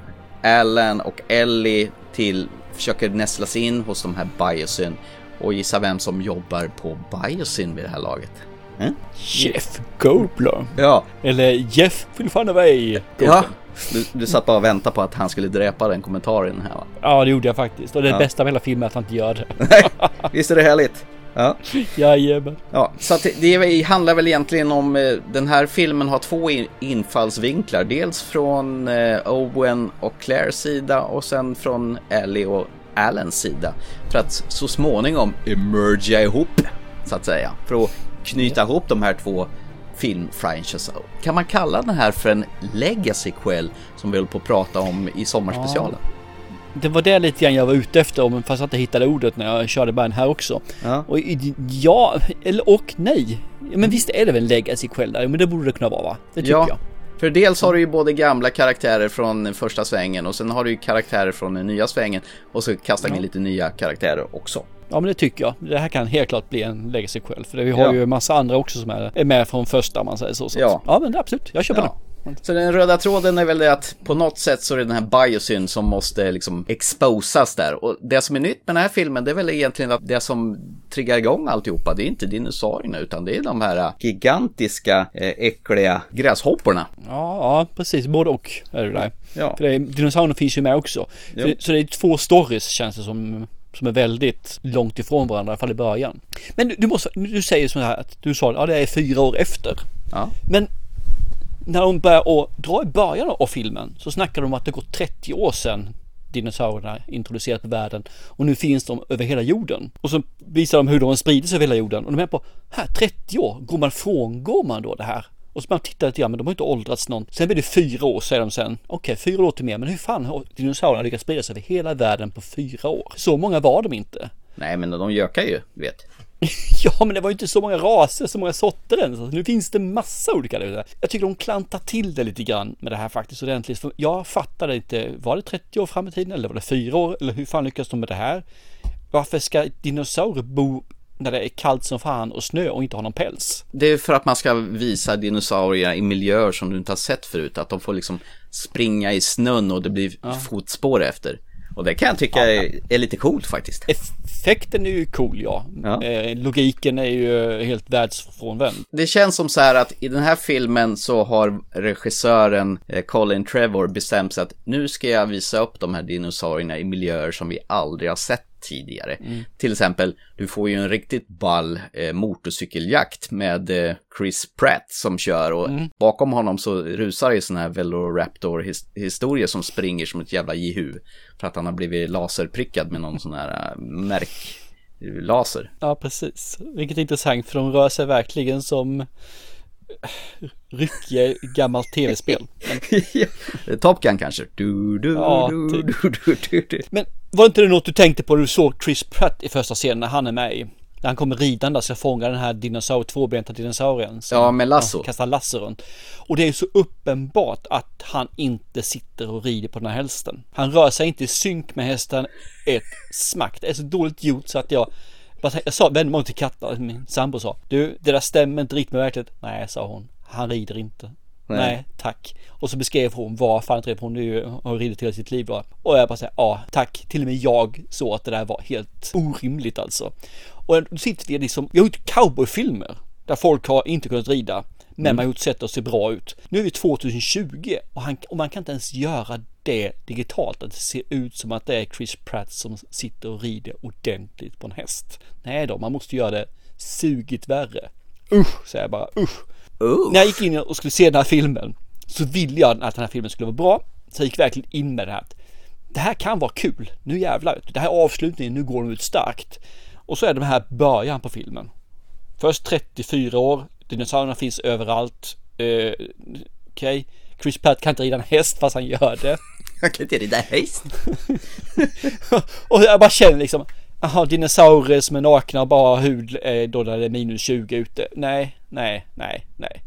Alan och Ellie till, försöker nästla sig in hos de här Biosyn och gissa vem som jobbar på Biosyn vid det här laget. Mm? Jeff Goldblum. Ja, Eller Jeff Filfanovej. ja. Du, du satt bara och väntade på att han skulle dräpa den kommentaren här va? Ja, det gjorde jag faktiskt. Och det Ja. bästa med hela filmen är att han inte gör det. Visst är det härligt? Ja. Jajamän. Ja, så att det, det handlar väl egentligen om eh, den här filmen har två in, infallsvinklar. Dels från eh, Owen och Claires sida och sen från Ellie och Alans sida. För att så småningom emerga ihop, så att säga. För att knyta ihop de här två filmfranchises. Kan man kalla den här för en legacy quell som vi höll på att prata om i sommarspecialen? Det var det lite grann jag var ute efter om fast jag inte hittade ordet när jag körde band här också. Ja. Och ja, eller och nej. Men visst är det väl en legacy kväll där? Men det borde det kunna vara va? Det tycker ja, jag. För dels har du ju både gamla karaktärer från första svängen och sen har du ju karaktärer från den nya svängen och så kastar vi in lite nya karaktärer också. Ja men det tycker jag. Det här kan helt klart bli en legacy kväll. För det, vi har Ja. ju en massa andra också som är, med från första man säger så. så. Ja. ja men det, absolut, jag köper Ja. Så den röda tråden är väl det att på något sätt så är det den här biosyn som måste liksom exposas där. Och det som är nytt med den här filmen det är väl egentligen att det som triggar igång alltihopa det är inte dinosaurierna utan det är de här gigantiska eh, äckliga gräshopporna. Ja, precis. Både och är det där. Ja. För det dinosaurierna finns ju med också. Jo. Så det är två stories känns det som. Som är väldigt långt ifrån varandra, i alla fall i början. Men du, du måste, du säger så här att du sa ja det är fyra år efter. Ja. Men när de börjar och dra i början av filmen så snackar de om att det gått 30 år sedan dinosaurierna introducerades på världen och nu finns de över hela jorden. Och så visar de hur de sprider sig över hela jorden och de är på, här 30 år, går man frångår man då det här? Och så man tittar lite grann, men de har inte åldrats någon. Sen blir det fyra år säger de sen. Okej, fyra år till mer, men hur fan har dinosaurierna lyckats sprida sig över hela världen på fyra år? Så många var de inte. Nej men de gökar ju, du vet. Ja, men det var ju inte så många raser, så många sorter ens. Alltså, nu finns det massa olika. där. Jag tycker de klantar till det lite grann med det här faktiskt ordentligt. För jag fattade inte, var det 30 år fram i tiden eller var det 4 år? Eller hur fan lyckas de med det här? Varför ska dinosaurier bo när det är kallt som fan och snö och inte ha någon päls? Det är för att man ska visa dinosaurier i miljöer som du inte har sett förut. Att de får liksom springa i snön och det blir fotspår efter. Och det kan jag tycka är, är lite coolt faktiskt. Effekten är ju cool ja. Ja. Eh, logiken är ju helt världsfrånvänd. Det känns som så här att i den här filmen så har regissören eh, Colin Trevor bestämt sig att nu ska jag visa upp de här dinosaurierna i miljöer som vi aldrig har sett tidigare. Mm. Till exempel, du får ju en riktigt ball eh, motorcykeljakt med eh, Chris Pratt som kör och Mm. bakom honom så rusar ju sådana här Velociraptor-historier som springer som ett jävla jihu. För att han har blivit laserprickad med någon sån här eh, märklaser. Ja, precis. Vilket är intressant för de rör sig verkligen som eh, ryckiga gammalt tv-spel. Men, Top Gun kanske? Du, du, Ja, du, typ. du, du, du, du. men var inte det något du tänkte på när du såg Chris Pratt i första scenen när han är med i? När han kommer ridande och ska fånga den här dinosaur, tvåbenta dinosaurien. som- Ja, med lasso. Ja, kastar lasso runt. Och det är så uppenbart att han inte sitter och rider på den här hästen. Han rör sig inte i synk med hästen ett smack. Det är så dåligt gjort så att jag jag sa, vände mig om till Katta, min sambo sa, du, det där stämmer inte riktigt med verkligheten. Nej, sa hon, han rider inte. Nej. Nej. tack. Och så beskrev hon vad fan inte red, hon ju, har ridit hela sitt liv då. Och jag bara säger ja, tack. Till och med jag såg att det där var helt orimligt alltså. Och då sitter vi liksom, vi har gjort cowboyfilmer där folk har inte kunnat rida. Men Mm. man har gjort sätt att se bra ut. Nu är vi 2020 och, han, och man kan inte ens göra det digitalt. Att det ser ut som att det är Chris Pratt som sitter och rider ordentligt på en häst. Nej då, man måste göra det sugigt värre. Usch, säger jag bara. Usch. När jag gick in och skulle se den här filmen så ville jag att den här filmen skulle vara bra. Så jag gick verkligen in med det här. Det här kan vara kul. Nu jävlar. Det här är avslutningen. Nu går de ut starkt. Och så är det här början på filmen. Först 34 år. Dinosaurierna finns överallt. Eh, Okej. Chris Pratt kan inte rida en häst fast han gör det. Jag kan inte rida häst. och jag bara känner liksom. Jaha, dinosaurier som är nakna och bara har hud eh, då när det är minus 20 ute. Nej, nej, nej, nej.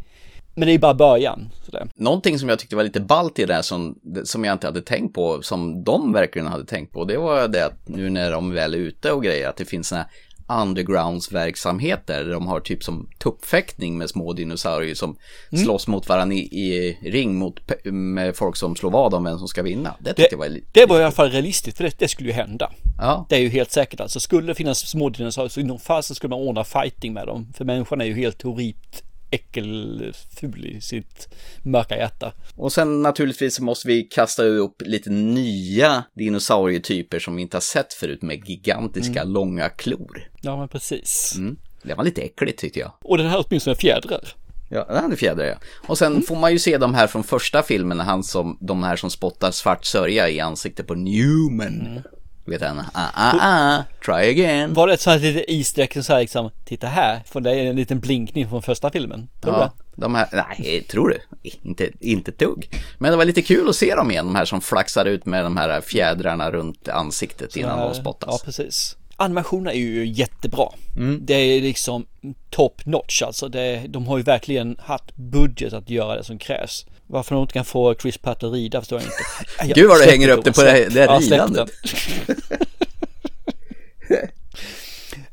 Men det är bara början. Sådär. Någonting som jag tyckte var lite ballt i det här som, som jag inte hade tänkt på, som de verkligen hade tänkt på, det var det att nu när de väl är ute och grejer, att det finns såna här undergroundsverksamheter de har typ som tuppfäktning med små dinosaurier som Mm. slåss mot varandra i, i ring mot, med folk som slår vad om vem som ska vinna. Det Det, jag var det var i alla fall realistiskt för det, det skulle ju hända. Ja. Det är ju helt säkert alltså. Skulle det finnas små dinosaurier så i någon fall så skulle man ordna fighting med dem. För människan är ju helt horribelt äckelful i sitt mörka hjärta. Och sen naturligtvis så måste vi kasta upp lite nya dinosaurietyper som vi inte har sett förut med gigantiska Mm. långa klor. Ja men precis. Mm. Det var lite äckligt tyckte jag. Och den här åtminstone fjädrar. Ja, den hade fjädrar ja. Och sen får man ju se de här från första filmen, han som, de här som spottar svart sörja i ansiktet på Newman. Vet han, ah, ah, ah, try again. Var det ett sånt här litet easter så här liksom, titta här, för det är en liten blinkning från första filmen. Tror du Ja, de här, nej, tror du? Inte, inte ett dugg. Men det var lite kul att se dem igen, de här som flaxar ut med de här fjädrarna runt ansiktet innan Ja, de spottas. Ja, precis. Animationen är ju jättebra. Mm. Det är liksom top notch alltså. Det, de har ju verkligen haft budget att göra det som krävs. Varför de inte kan få Chris Pratt att rida förstår jag inte. Jag- Gud vad du hänger upp det på det, det. Ja, släpp ridandet.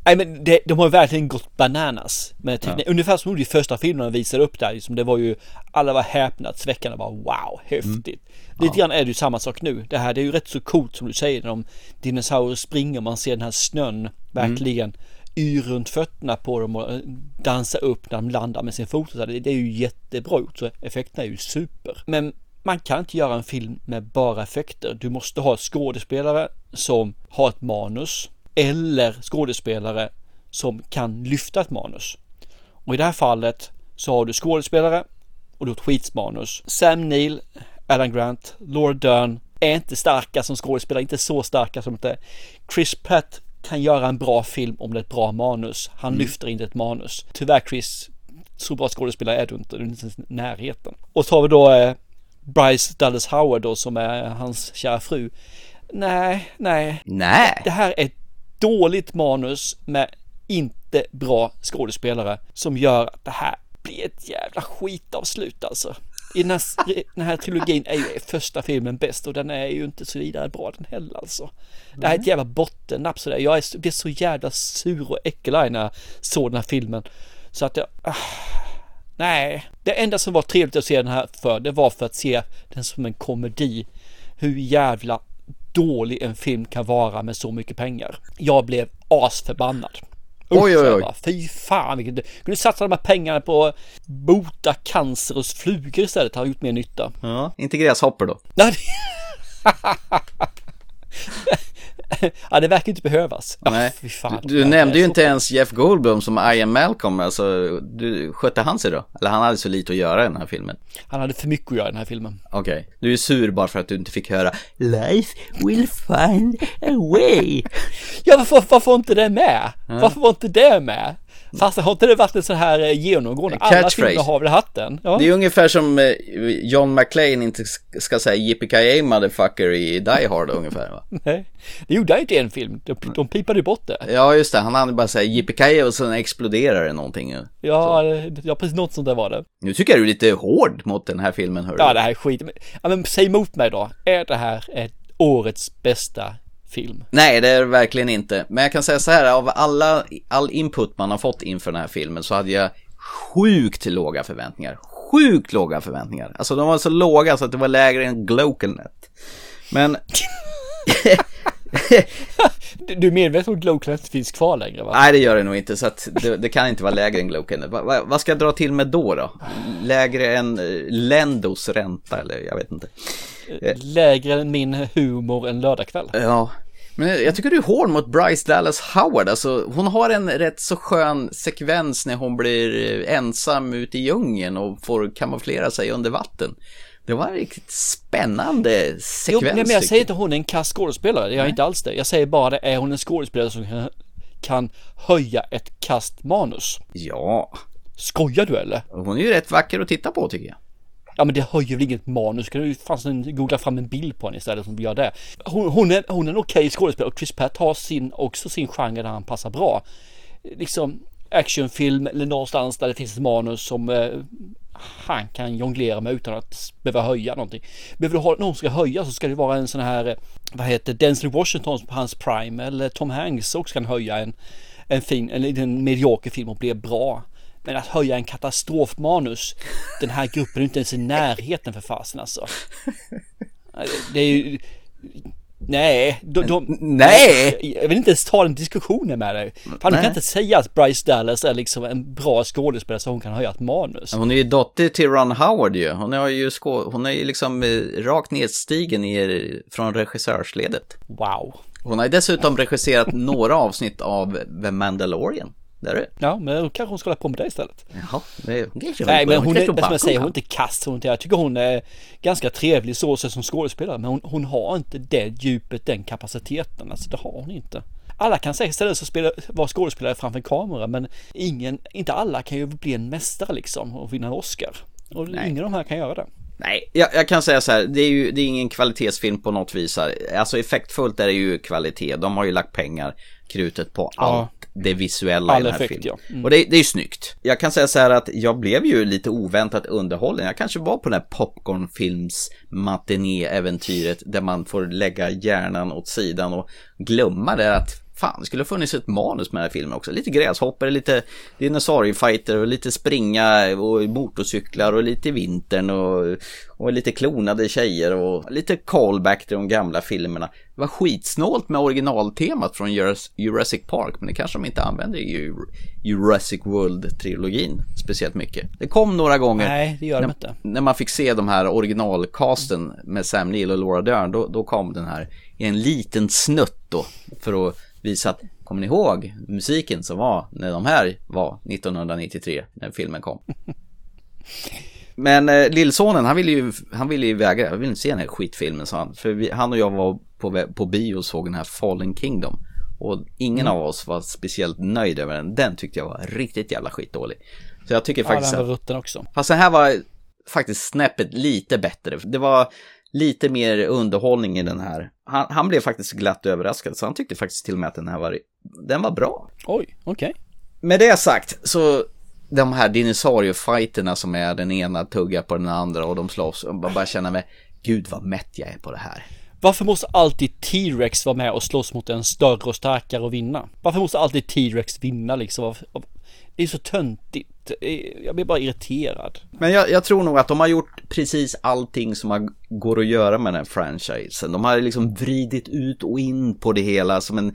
Nej men det, de har verkligen gått bananas med teknik. Ungefär som de första filmen och visade upp där. Liksom det var ju, alla var häpnadsväckande bara wow, häftigt. Lite grann är det ju samma sak nu. Det här det är ju rätt så coolt som du säger när de dinosaurier springer man ser den här snön verkligen yr runt fötterna på dem och eh, dansa upp när de landar med sin fot. så. Det, det är ju jättebra gjort så effekterna är ju super. Men man kan inte göra en film med bara effekter. Du måste ha skådespelare som har ett manus eller skådespelare som kan lyfta ett manus. Och i det här fallet så har du skådespelare och du har ett skitsmanus. Sam Neill, Alan Grant, Laura Dern är inte starka som skådespelare, inte så starka som det. Chris Pratt kan göra en bra film om det är ett bra manus. Han lyfter inte ett manus. Tyvärr Chris, så bra skådespelare är du inte, du är inte ens i närheten. Och så har vi då eh, Bryce Dallas Howard då som är hans kära fru. Nej, nej, Nej. det här är ett dåligt manus med inte bra skådespelare som gör att det här blir ett jävla skitavslut alltså. I den här, den här trilogin är ju första filmen bäst och den är ju inte så vidare bra den heller alltså. Det här är ett jävla bottennapp sådär. Jag är, blev så jävla sur och äckelarg när jag såg den här filmen. Så att jag... Ah, nej. Det enda som var trevligt att se den här för, det var för att se den som en komedi. Hur jävla dålig en film kan vara med så mycket pengar. Jag blev asförbannad. Oj, oj, oj. Fy fan, vilket... kunde satsa de här pengarna på att bota cancer hos flugor istället. Det har gjort mer nytta. Ja, inte gräshoppor då. Nej, ja, det verkar inte behövas. Nej. fy fan. Du, nämnde ju inte ens Jeff Goldblum som Ian Malcolm, alltså du, skötte han sig då? Eller han hade så lite att göra i den här filmen? Han hade för mycket att göra i den här filmen. Okej, du är sur bara för att du inte fick höra Life will find a way. Ja, varför, varför var inte det med? Varför var inte det med? Fast har inte det varit en sån här eh, genomgående? Alla filmer har väl haft den? Ja. Det är ungefär som eh, John McClane inte ska säga yippee motherfucker i Die Hard ungefär va? Nej, det gjorde han inte i en film. De, de pipade bort det. Ja just det, han hade bara säga yippee och sen exploderar det någonting. Ja, det- ja, precis något sånt där var det. Nu tycker jag du är lite hård mot den här filmen hörru. Ja, det här är skit. Ja, men säg emot mig då. Är det här ett årets bästa film? Nej, det är det verkligen inte. Men jag kan säga så här, av alla, all input man har fått inför den här filmen så hade jag sjukt låga förväntningar. Sjukt låga förväntningar. Alltså de var så låga så att det var lägre än Glokelnet. Men Du, är medveten om att inte finns kvar längre va? nej, det gör det nog inte. Så att det, det kan inte vara lägre än Glokelnet. Va, va, vad ska jag dra till med då då? Lägre än eh, Lendos ränta eller jag vet inte. Lägre än min humor en lördagkväll. Ja, men jag tycker du är hård mot Bryce Dallas Howard. Alltså, hon har en rätt så skön sekvens när hon blir ensam ute i djungeln och får kamouflera sig under vatten. Det var en riktigt spännande Jo, sekvens. nej, men jag säger inte att hon är en kass skådespelare. Jag är inte alls det. Jag säger bara det. Är hon en skådespelare som kan, höja ett kastmanus? Ja, Skojar du eller? hon är ju rätt vacker att titta på tycker jag. Ja men det höjer väl inget manus. Kan du ju googla fram en bild på henne istället som gör det. Hon, hon är, hon är en okej skådespelare och Chris Pratt har sin, också sin genre där han passar bra. Liksom actionfilm eller någonstans där det finns ett manus som eh, han kan jonglera med utan att behöva höja någonting. Behöver du ha någon som ska höja så ska det vara en sån här, eh, vad heter Denzel Washington på hans prime eller Tom Hanks också kan höja en, en fin, en liten medioker film och bli bra. Men att höja en katastrofmanus, den här gruppen är inte ens i närheten för fasen alltså. Det är ju, nej, de, de, nej! Jag vill inte ens ta den diskussionen med dig. Fan, du kan inte säga att Bryce Dallas är liksom en bra skådespelare så hon kan höja ett manus. Hon är ju dotter till Ron Howard ju. Hon är ju, skå- hon är ju liksom eh, rakt nedstigen i, från regissörsledet. Wow. Hon har ju dessutom regisserat några avsnitt av The Mandalorian. Där är. Ja, men då kanske hon ska hålla på med det istället. Jaha, det är, Nej, men hon är, som jag säger, hon är inte kast. Hon, jag tycker hon är ganska trevlig så så som skådespelare. Men hon, hon har inte det djupet, den kapaciteten. Alltså det har hon inte. Alla kan säkert ställa sig och spela, vara skådespelare framför en kamera. Men ingen, inte alla kan ju bli en mästare liksom och vinna en Oscar. Och ingen av de här kan göra det. Nej, jag, jag kan säga så här, det är ju det är ingen kvalitetsfilm på något vis här. Alltså effektfullt är det ju kvalitet. De har ju lagt pengar, krutet på allt det visuella All i den här effekt, filmen. ja. Mm. Och det, det är ju snyggt. Jag kan säga så här att jag blev ju lite oväntat underhållen. Jag kanske var på den här popcornfilms matiné-äventyret där man får lägga hjärnan åt sidan och glömma det att fan, det skulle ha funnits ett manus med den här filmen också. Lite gräshoppor, lite dinosauriefighter och lite springa och motorcyklar och lite vintern och, och lite klonade tjejer och lite callback till de gamla filmerna. Det var skitsnålt med originaltemat från Jurassic Park, men det kanske de inte använder i Jurassic World-trilogin speciellt mycket. Det kom några gånger. Nej, det gör de när, inte. När man fick se de här originalcasten med Sam Neill och Laura Dern, då, då kom den här i en liten snutt då för att visa att Kommer ni ihåg musiken som var när de här var 1993 när filmen kom? Men eh, lillsonen han ville ju, han ville ju vägra, jag vill inte se den här skitfilmen sa han. För vi, han och jag var på, på bio och såg den här Fallen Kingdom. Och ingen mm. av oss var speciellt nöjd över den. Den tyckte jag var riktigt jävla skitdålig. Så jag tycker faktiskt ja, den var rutten också. Fast den här var faktiskt snäppet lite bättre. Det var lite mer underhållning i den här. Han, han, blev faktiskt glatt överraskad, så han tyckte faktiskt till och med att den här var, den var bra. Oj, okej. Okay. Med det sagt, så de här dinosauriefighterna som är den ena tuggar på den andra och de slåss, och bara känner mig, gud vad mätt jag är på det här. Varför måste alltid T-Rex vara med och slåss mot en större och starkare och vinna? Varför måste alltid T-Rex vinna liksom? Det är så töntigt. Jag blir bara irriterad. Men jag, jag, tror nog att de har gjort precis allting som man går att göra med den här franchisen. De har liksom vridit ut och in på det hela som en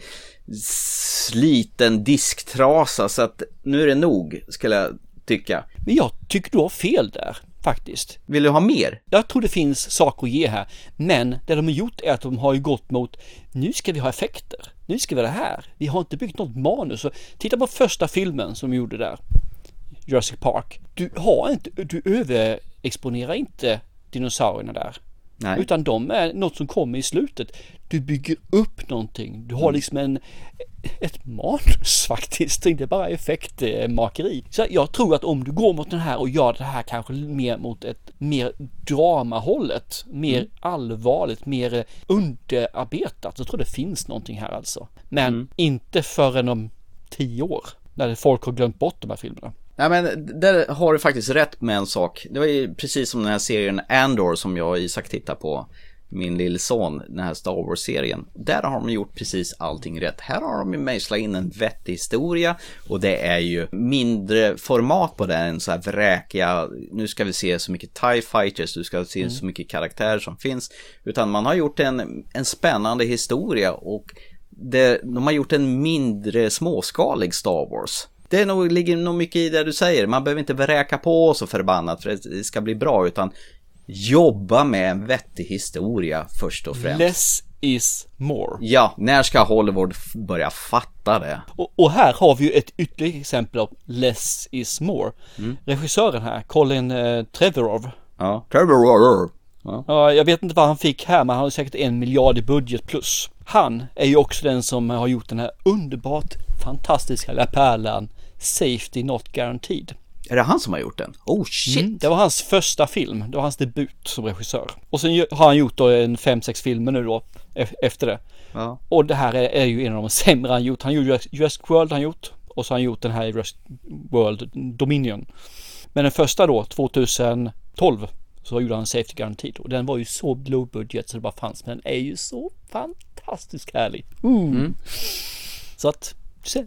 sliten disktrasa. Så att nu är det nog, skulle jag tycka. Men jag tycker du har fel där faktiskt. Vill du ha mer? Jag tror det finns saker att ge här. Men det de har gjort är att de har ju gått mot nu ska vi ha effekter. Nu ska vi ha det här. Vi har inte byggt något manus. Så titta på första filmen som de gjorde där. Jurassic Park. Du har inte, du överexponerar inte dinosaurierna där. Nej. Utan de är något som kommer i slutet. Du bygger upp någonting. Du har mm. liksom en, ett manus faktiskt. Inte bara effektmakeri. Så jag tror att om du går mot den här och gör det här kanske mer mot ett mer dramahållet. Mer mm. allvarligt, mer underarbetat. Så tror det finns någonting här alltså. Men mm. inte förrän om tio år. När folk har glömt bort de här filmerna. Nej men där har du faktiskt rätt med en sak. Det var ju precis som den här serien Andor som jag och Isak tittar på. Min lille son, den här Star Wars-serien. Där har de gjort precis allting rätt. Här har de ju mejslat in en vettig historia och det är ju mindre format på den. än så här vräkiga, nu ska vi se så mycket TIE fighters, du ska se mm. så mycket karaktärer som finns. Utan man har gjort en, en spännande historia och det, de har gjort en mindre småskalig Star Wars. Det är nog, ligger nog mycket i det du säger. Man behöver inte vräka på så förbannat för att det ska bli bra utan jobba med en vettig historia först och främst. Less is more. Ja, när ska Hollywood börja fatta det? Och, och här har vi ju ett ytterligare exempel av less is more. Mm. Regissören här, Colin eh, Trevorrow. Ja, Trevorrow. Ja. ja, jag vet inte vad han fick här, men han har säkert en miljard i budget plus. Han är ju också den som har gjort den här underbart fantastiska lilla pärlan Safety Not Guaranteed. Är det han som har gjort den? Oh shit! Mm, det var hans första film. Det var hans debut som regissör. Och sen har han gjort då en fem, sex filmer nu då efter det. Ja. Och det här är, är, ju en av de sämre han gjort. Han gjorde Jurassic World han gjort. Och så har han gjort den här Jurassic World Dominion. Men den första då, 2012, så gjorde han Safety Guaranteed. Och den var ju så low budget så det bara fanns. Men den är ju så fantastiskt härlig. Mm. Så att,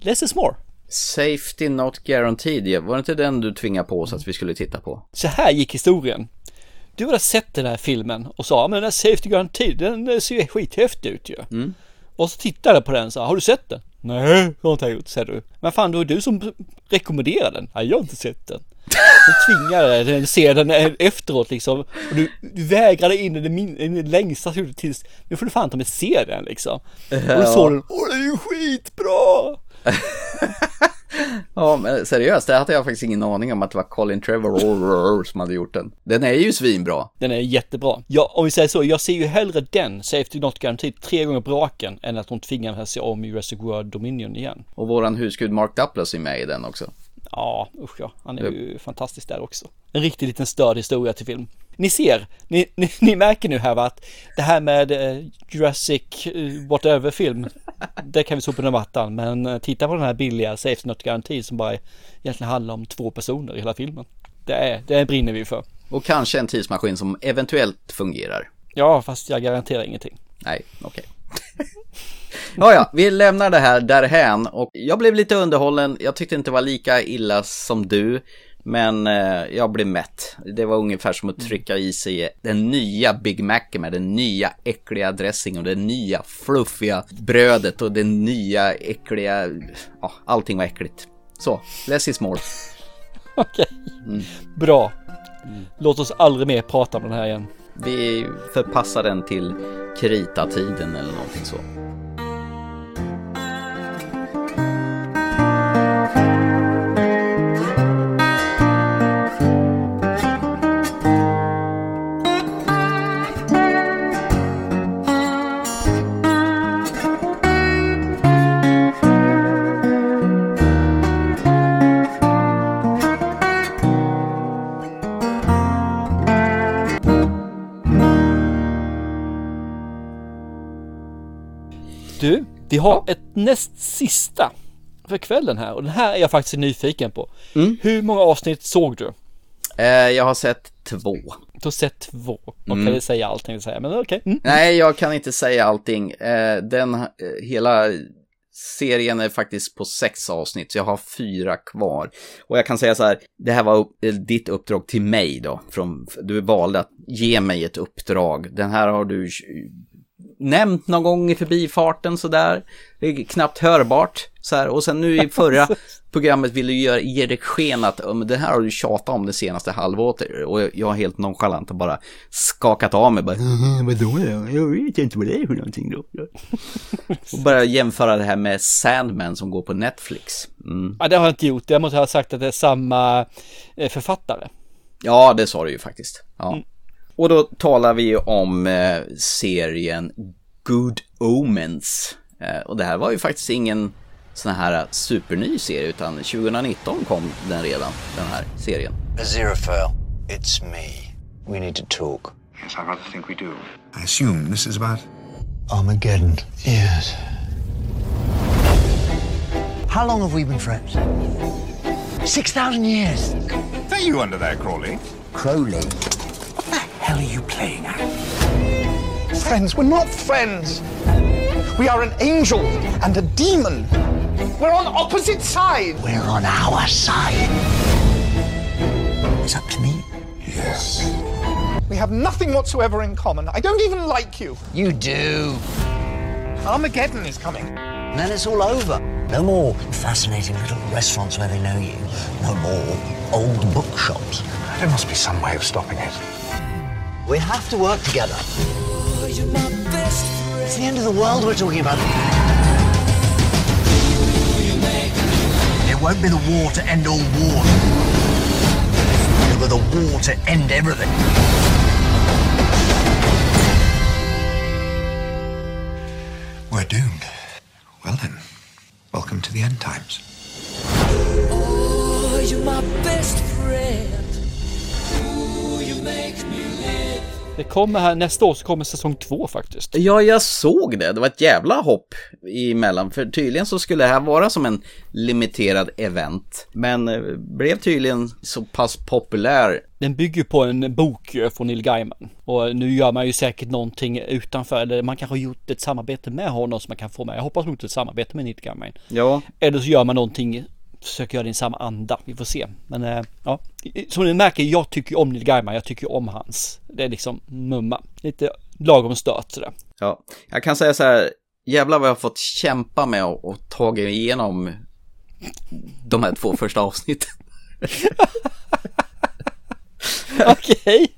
less is more. Safety Not Guaranteed, var det inte den du tvingade på oss att vi skulle titta på? Så här gick historien. Du hade sett den här filmen och sa, men den här Safety Guaranteed, den ser ju skithäftig ut ju. Mm. Och så tittade jag på den och sa, har du sett den? Nej, det har inte jag gjort, säger du. Men fan, det var du som rekommenderade den. Nej, jag har inte sett den. Så tvingade dig se den efteråt liksom. Och du, du vägrade in i det, min, i det längsta tills, nu får du fan ta mig se den liksom. Och du såg den, åh den är ju skitbra! ja, men seriöst, det hade jag faktiskt ingen aning om att det var Colin Trevor som hade gjort den. Den är ju svinbra. Den är jättebra. Ja, om vi säger så, jag ser ju hellre den, Safety Not Guaranteed, tre gånger på raken än att hon tvingar mig att se om Jurassic World Dominion igen. Och våran husgud Mark Duplass är med i den också. Ja, usch ja. Han är ju fantastisk där också. En riktig liten störd historia till film. Ni ser, ni, ni, ni märker nu här va, att det här med eh, Jurassic eh, whatever film, det kan vi sopa under mattan. Men eh, titta på den här billiga Safe Not Guarantee som bara egentligen handlar om två personer i hela filmen. Det, är, det brinner vi för. Och kanske en tidsmaskin som eventuellt fungerar. Ja, fast jag garanterar ingenting. Nej, okej. Okay. Ja, ja, vi lämnar det här därhän och jag blev lite underhållen. Jag tyckte inte det var lika illa som du. Men eh, jag blev mätt. Det var ungefär som att trycka i sig den nya Big Mac med den nya äckliga dressing och det nya fluffiga brödet och den nya äckliga... Ja, allting var äckligt. Så, less is more. Okej, bra. Låt oss aldrig mer prata om den här igen. Vi förpassar den till kritatiden eller någonting så. Du, har ett näst sista för kvällen här och den här är jag faktiskt nyfiken på. Hur många avsnitt såg du? Eh, jag har sett två. Du har sett två. Man kan ju säga allting att säga, men okej. Mm. Nej, jag kan inte säga allting. Eh, den, eh, hela serien är faktiskt på sex avsnitt, så jag har fyra kvar. Och jag kan säga så här, det här var upp, ditt uppdrag till mig då. Från, du valde att ge mig ett uppdrag. Den här har du nämnt någon gång i förbifarten sådär. Det är knappt hörbart. Så här. Och sen nu i förra programmet vill du göra, ge dig sken att det här har du tjatat om det senaste halvåret. Och jag har helt nonchalant och bara skakat av mig. Bara, Vadå då? Jag vet inte vad det är för någonting då. och bara jämföra det här med Sandman som går på Netflix. Mm. Ja, det har jag inte gjort. Jag måste ha sagt att det är samma eh, författare. Ja, det sa du ju faktiskt. Ja. Och då talar vi ju om eh, serien Good Omens. Eh, och det här var ju faktiskt ingen sån här superny serie, utan 2019 kom den redan, den här serien. Aziraphale, it's me. We need to talk. Yes, I rather think we do. I assume this is about Armageddon. Yes. How long have we been friends? 6,000 years. That you under there, Crawley? Crowley. Hell are you playing at? Friends, we're not friends. We are an angel and a demon. We're on opposite sides. We're on our side. It's up to me. Yes. We have nothing whatsoever in common. I don't even like you. You do. Armageddon is coming. And then it's all over. No more fascinating little restaurants where they know you. No more old bookshops. There must be some way of stopping it. We have to work together. It's the end of the world we're talking about. It won't be the war to end all wars. It'll be the war to end everything. We're doomed. Well then, welcome to the end times. Oh, you're my best friend. Det kommer här, nästa år så kommer säsong två faktiskt. Ja, jag såg det. Det var ett jävla hopp emellan. För tydligen så skulle det här vara som en limiterad event. Men eh, blev tydligen så pass populär. Den bygger på en bok ju från Neil Gaiman. Och nu gör man ju säkert någonting utanför, eller man kanske har gjort ett samarbete med honom som man kan få med. Jag hoppas gjort ett samarbete med Neil Gaiman. Ja. Eller så gör man någonting, försöker göra det i samma anda. Vi får se. Men eh, ja, som ni märker, jag tycker om Neil Gaiman, jag tycker om hans. Det är liksom mumma. Lite lagom stört sådär. Ja, jag kan säga så här. Jävlar vad jag har fått kämpa med och, och tagit igenom de här två första avsnitten. Okej.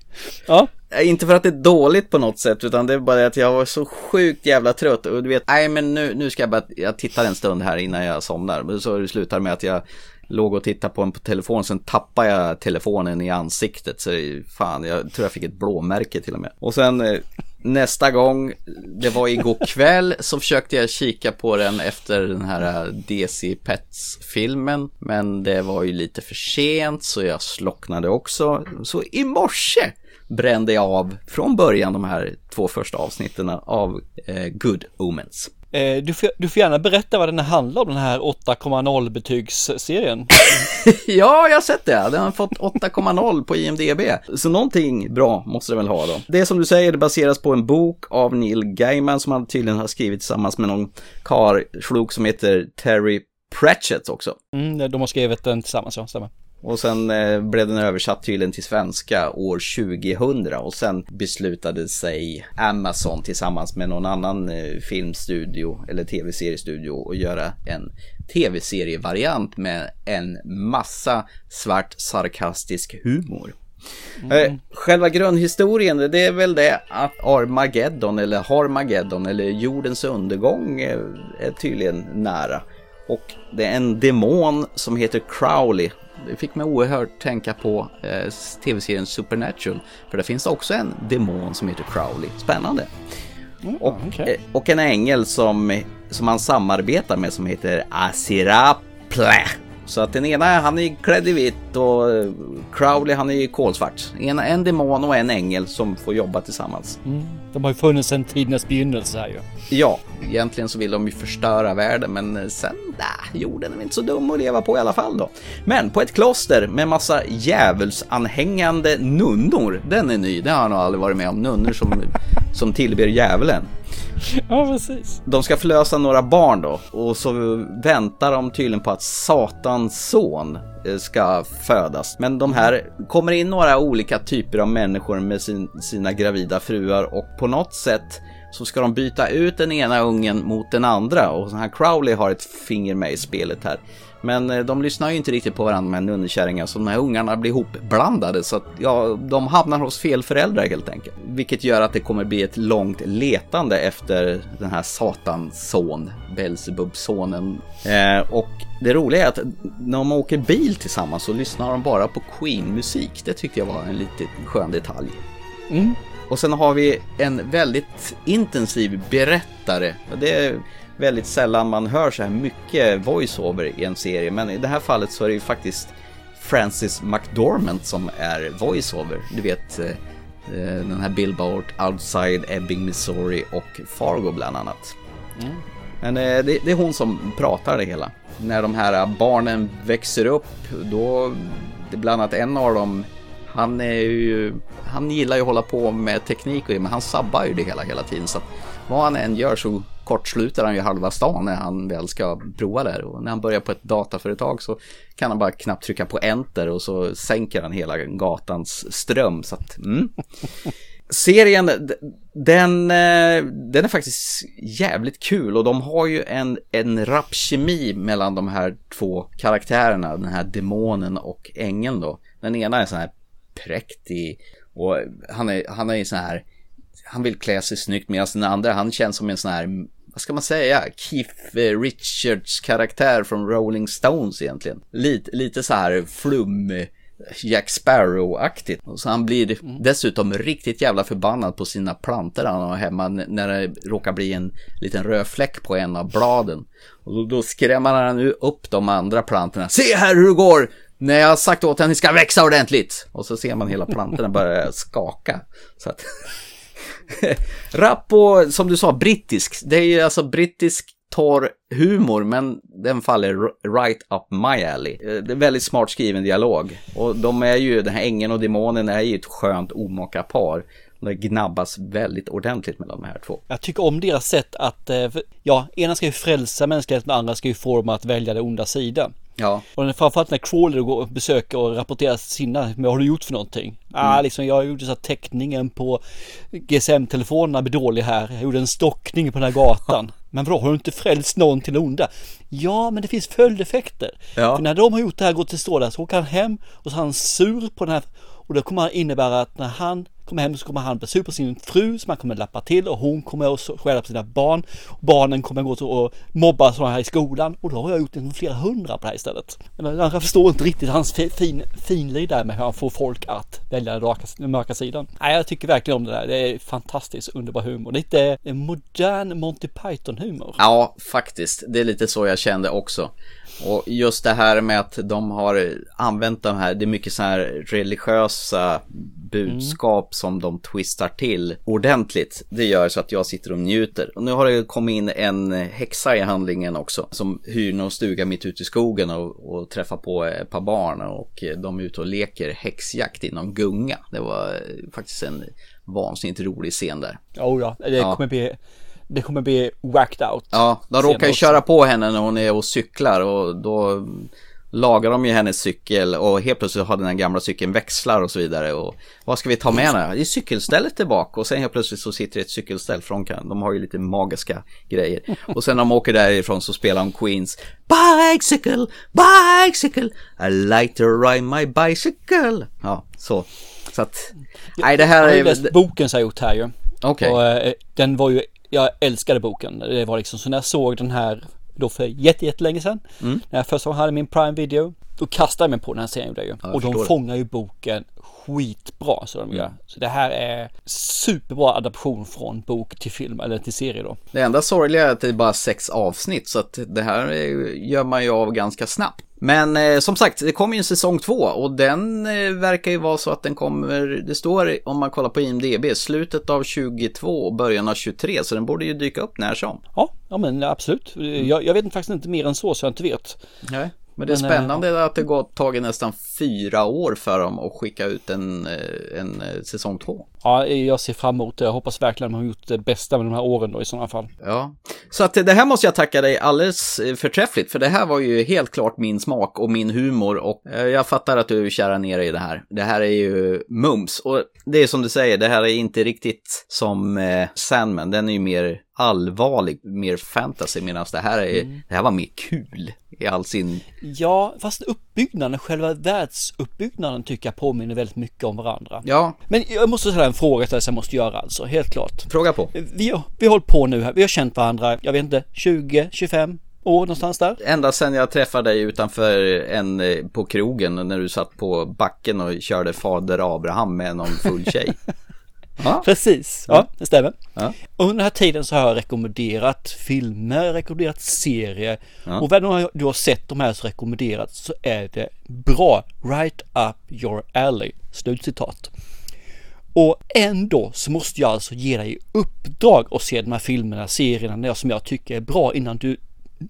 Ja. Eh, inte för att det är dåligt på något sätt, utan det är bara att jag var så sjukt jävla trött. Och du vet, nej men nu, nu ska jag bara, jag tittar en stund här innan jag somnar. Men så det slutar med att jag låg och tittade på en på telefon, sen tappade jag telefonen i ansiktet. Så fan, jag tror jag fick ett blåmärke till och med. Och sen eh, nästa gång, det var igår kväll, så försökte jag kika på den efter den här eh, DC Pets-filmen. Men det var ju lite för sent, så jag slocknade också. Så i morse brände jag av från början de här två första avsnitten av eh, Good Omens. Eh, du, får, du får gärna berätta vad den handlar om, den här 8,0 betygsserien. ja, jag har sett det. Den har fått 8,0 på IMDB. Så någonting bra måste det väl ha då. Det som du säger, det baseras på en bok av Neil Gaiman som han tydligen har skrivit tillsammans med någon karlslok som heter Terry Pratchett också. Mm, de har skrivit den tillsammans, ja, stämmer. Och sen eh, blev den översatt tydligen till svenska år 2000 och sen beslutade sig Amazon tillsammans med någon annan eh, filmstudio eller tv-seriestudio att göra en tv-serievariant med en massa svart sarkastisk humor. Mm. Själva grundhistorien, det är väl det att Armageddon eller Harmageddon eller jordens undergång är tydligen nära. Och det är en demon som heter Crowley det fick mig oerhört tänka på eh, tv-serien Supernatural. För det finns också en demon som heter Crowley. Spännande. Mm, och, okay. eh, och en ängel som, som han samarbetar med som heter Asiraple. Så att den ena han är klädd i vitt och eh, Crowley han är kolsvart. En, en demon och en ängel som får jobba tillsammans. Mm. De har ju funnits sedan tidernas begynnelse här ju. Ja, egentligen så vill de ju förstöra världen men sen, nah, jorden är inte så dum att leva på i alla fall då. Men på ett kloster med massa djävulsanhängande nunnor, den är ny, det har jag nog aldrig varit med om, nunnor som, som tillber djävulen. Ja, precis. De ska förlösa några barn då och så väntar de tydligen på att Satans son eh, ska födas. Men de här kommer in några olika typer av människor med sin, sina gravida fruar och på något sätt så ska de byta ut den ena ungen mot den andra och så här Crowley har ett finger med i spelet här. Men eh, de lyssnar ju inte riktigt på varandra med nunnekärringar så de här ungarna blir ihopblandade så att ja, de hamnar hos fel föräldrar helt enkelt. Vilket gör att det kommer bli ett långt letande efter den här satans son, Belzebub-sonen. Eh, och det roliga är att när de åker bil tillsammans så lyssnar de bara på Queen-musik. Det tyckte jag var en lite skön detalj. Mm. Och sen har vi en väldigt intensiv berättare. Det är väldigt sällan man hör så här mycket voiceover i en serie. Men i det här fallet så är det ju faktiskt Francis McDormand som är voiceover. Du vet eh, eh, den här Billboard Outside Ebbing, Missouri och Fargo bland annat. Mm. Men eh, det, det, är hon som pratar det hela. När de här barnen växer upp, då bland annat en av dem han är ju, han gillar ju att hålla på med teknik och men han sabbar ju det hela hela tiden. Så vad han än gör så kortsluter han ju halva stan när han väl ska prova det. Och när han börjar på ett dataföretag så kan han bara knappt trycka på enter och så sänker han hela gatans ström. Så att, mm. Serien, den, eh, den är faktiskt jävligt kul och de har ju en, en rapp kemi mellan de här två karaktärerna, den här demonen och ängeln då. Den ena är sån här präktig och han är, han är sån här han vill klä sig snyggt medan den andra han känns som en sån här, vad ska man säga, Keith Richards karaktär från Rolling Stones egentligen. Lite, lite så här flum Jack Sparrow-aktigt. Så han blir dessutom riktigt jävla förbannad på sina plantor han har hemma när det råkar bli en liten röd fläck på en av bladen. Och då, då skrämmer han nu upp de andra plantorna. Se här hur det går! När jag har sagt åt henne att ni ska växa ordentligt. Och så ser man hela plantorna börja skaka. Så att Rapp och, som du sa, brittisk. Det är ju alltså brittisk torr humor, men den faller right up my alley. Eh, det är väldigt smart skriven dialog. Och de är ju, den här ängeln och demonen är ju ett skönt omaka par. Det gnabbas väldigt ordentligt mellan de här två. Jag tycker om deras sätt att, eh, ja, ena ska ju frälsa mänskligheten, den andra ska ju få dem att välja den onda sidan. Ja. Och framförallt när Crawler går och besöker och rapporterar sina, vad har du gjort för någonting? Mm. Ah, liksom jag gjorde så att täckningen på GSM-telefonerna blir dålig här. Jag gjorde en stockning på den här gatan. men vadå, har du inte frälst någon till onda? Ja, men det finns följdeffekter. Ja. För när de har gjort det här, gått till strålar, så åker han hem och så är han sur på den här och det kommer innebära att när han kommer hem så kommer han bli sur på sin fru som han kommer lappa till och hon kommer att skälla på sina barn. Barnen kommer gå och mobba sådana här i skolan och då har jag gjort en flera hundra på det här istället. Jag förstår inte riktigt hans fin, finlir där med hur han får folk att välja den, raka, den mörka sidan. Nej, jag tycker verkligen om det där. Det är fantastiskt underbar humor. Lite eh, modern Monty Python humor. Ja, faktiskt. Det är lite så jag kände också. Och just det här med att de har använt de här, det är mycket så här religiösa budskap som de twistar till ordentligt. Det gör så att jag sitter och njuter. Och nu har det kommit in en häxa i handlingen också som hyr någon stuga mitt ute i skogen och, och träffar på ett par barn och de är ute och leker häxjakt i någon gunga. Det var faktiskt en vansinnigt rolig scen där. Oh ja, det Ja. kommer bli det kommer bli whacked out. Ja, de råkar ju köra på henne när hon är och cyklar och då lagar de ju hennes cykel och helt plötsligt har den här gamla cykeln växlar och så vidare och vad ska vi ta med henne? Det är cykelstället tillbaka och sen helt plötsligt så sitter det ett cykelställ från kan. De har ju lite magiska grejer och sen när de åker därifrån så spelar de Queens Bicycle, bicycle, I like to ride my bicycle. Ja, så. Så att, nej det här Jag har ju är... läst boken som jag gjort här ju. Okej. Och eh, den var ju, jag älskade boken. Det var liksom så när jag såg den här då för jätte, jättelänge sedan. Mm. När jag första gången hade min Prime Video. Då kastade jag mig på den här serien gjorde jag ju. Ja, och de det. fångar ju boken skitbra så de gör. Mm. Så det här är superbra adaption från bok till film eller till serie då. Det enda sorgliga är att det är bara sex avsnitt så att det här gör man ju av ganska snabbt. Men eh, som sagt, det kommer ju en säsong två och den eh, verkar ju vara så att den kommer, det står om man kollar på IMDB, slutet av 22 och början av 23 så den borde ju dyka upp när som. Ja, ja men absolut. Jag, jag vet faktiskt inte mer än så så jag inte vet. Nej. Men det är Men, eh, spännande att det gått tagit nästan fyra år för dem att skicka ut en, eh, en eh, säsong två. Ja, jag ser fram emot det. Jag hoppas verkligen de har gjort det bästa med de här åren då i sådana fall. Ja, så att det här måste jag tacka dig alldeles förträffligt, för det här var ju helt klart min smak och min humor och jag fattar att du kärar ner dig i det här. Det här är ju mums och det är som du säger, det här är inte riktigt som Sandman, den är ju mer allvarlig, mer fantasy, medan det här är, det här var mer kul i all sin... Ja, fast uppbyggnaden, själva världsuppbyggnaden tycker jag påminner väldigt mycket om varandra. Ja. Men jag måste ställa en fråga till dig som jag måste göra alltså, helt klart. Fråga på. Vi har, vi har hållit på nu här, vi har känt varandra, jag vet inte, 20, 25 år någonstans där. Ända sedan jag träffade dig utanför en på krogen när du satt på backen och körde fader Abraham med någon full tjej. Ja. Precis, ja, det stämmer. Ja. Och Under den här tiden så har jag rekommenderat filmer, rekommenderat serier och vad du har, du har sett de här så rekommenderat så är det bra, right up your alley, slutcitat. Och ändå så måste jag alltså ge dig uppdrag att se de här filmerna, serierna som jag tycker är bra innan du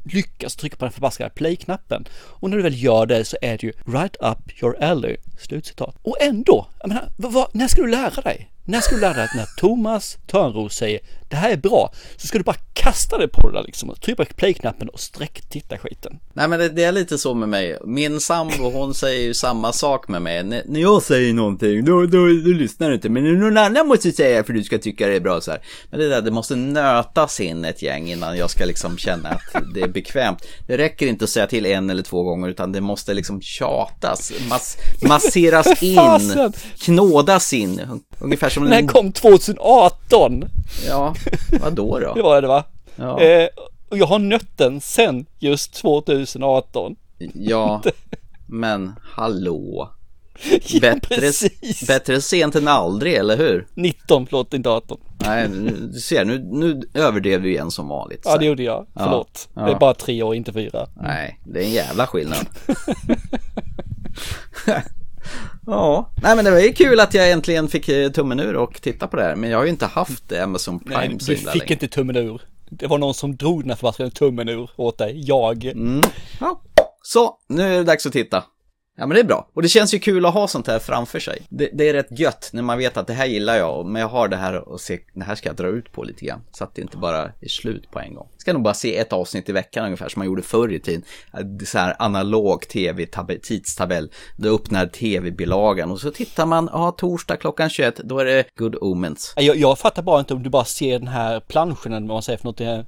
lyckas trycka på den förbaskade play-knappen. Och när du väl gör det så är det ju right up your alley, slutcitat. Och ändå, jag menar, vad, vad, när ska du lära dig? När ska du lära dig att när Thomas Törnros säger det här är bra så ska du bara kasta det på det där liksom och trycka på play-knappen och sträcktitta skiten. Nej men det, det är lite så med mig. Min sambo hon säger ju samma sak med mig. N- när jag säger någonting då, då, då lyssnar du inte. Men någon annan måste säga för du ska tycka det är bra så här. Men det där, det måste nötas in ett gäng innan jag ska liksom känna att det är bekvämt. Det räcker inte att säga till en eller två gånger utan det måste liksom tjatas, mass, masseras in, knådas in. Ungefär som Den här kom 2018! Ja, vadå då? Det var det va? Ja. Eh, och jag har nött den sen just 2018. Ja, men hallå. Ja, Bättre, precis. bättre sent än aldrig, eller hur? 19, förlåt inte 18. Nej, nu, du ser, nu, nu överdrev du igen som vanligt. Ja det gjorde jag, Ja, förlåt. ja. Det är bara tre år, inte fyra. Nej, det är en jävla skillnad. ja, nej men det var ju kul att jag äntligen fick eh, tummen ur och titta på det här. Men jag har ju inte haft Amazon Prime Nej, så du himla fick inte tummen ur. Det var någon som drog den här förbaskade tummen ur åt dig. Jag. Mm. Ja. Så, nu är det dags att titta. Ja men det är bra. Och det känns ju kul att ha sånt här framför sig. Det, det är rätt gött när man vet att det här gillar jag, men jag har det här och se, det här ska jag dra ut på lite grann. Så att det inte bara är slut på en gång. Ska nog bara se ett avsnitt i veckan ungefär som man gjorde förr i tiden. Så här analog tv-tidstabell. Då öppnar tv-bilagan och så tittar man, ja torsdag klockan 21, då är det Good Omens. Jag, jag fattar bara inte om du bara ser den här planschen, eller vad man säger för något, det-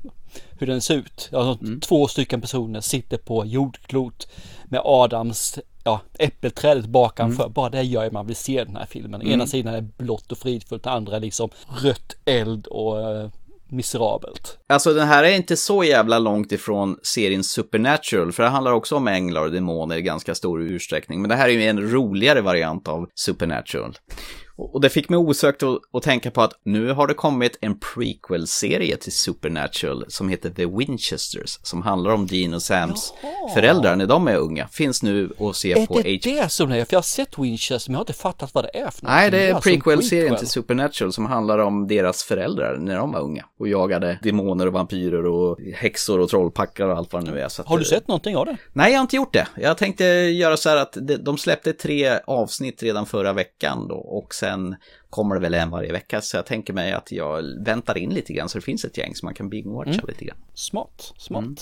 hur den ser ut. Alltså, Två stycken personer sitter på jordklot med Adams ja, äppelträdet bakanför. Bara det gör ju man vill se den här filmen. Mm. Ena sidan är blått och fridfullt, andra är liksom rött eld och eh, miserabelt. Alltså den här är inte så jävla långt ifrån serien Supernatural, för det handlar också om änglar och demoner i ganska stor utsträckning. Men det här är ju en roligare variant av Supernatural. Och det fick mig osökt att, tänka på att nu har det kommit en prequel-serie till Supernatural som heter The Winchesters, som handlar om Dean och Sams föräldrar när de är unga. Finns nu att se Är på det HBO. det som det är? För jag har sett Winchester men jag har inte fattat vad det är för Nej, det är alltså en prequel-serien prequel. till Supernatural som handlar om deras föräldrar när de var unga och jagade demoner och vampyrer och häxor och trollpackar och allt vad det nu är. Så Har du eh, sett någonting av det? Nej, jag har inte gjort det. Jag tänkte göra så här att de- de släppte tre avsnitt redan förra veckan då och sen kommer det väl en varje vecka. Så jag tänker mig att jag väntar in lite grann så det finns ett gäng så man kan binge-watcha Mm. lite grann. Smart, smart. Mm.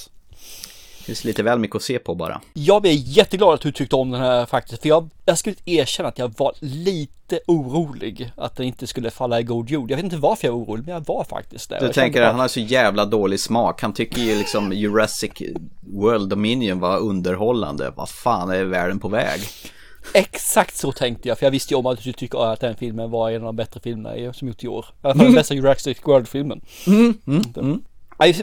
Det finns lite väl mycket att se på bara. Jag är jätteglad att du tyckte om den här faktiskt. För jag, jag skulle erkänna att jag var lite orolig att den inte skulle falla i god jord. Jag vet inte varför jag var orolig, men jag var faktiskt det. Du Jag tänker att han har så jävla dålig smak. Han tycker ju liksom Jurassic World Dominion var underhållande. Vad fan är världen på väg? Exakt så tänkte jag, för jag visste ju om att du tycker att den filmen var en av de bättre filmerna som gjort i år. I alla fall den bästa Jurassic World-filmen. Mm, mm, mm.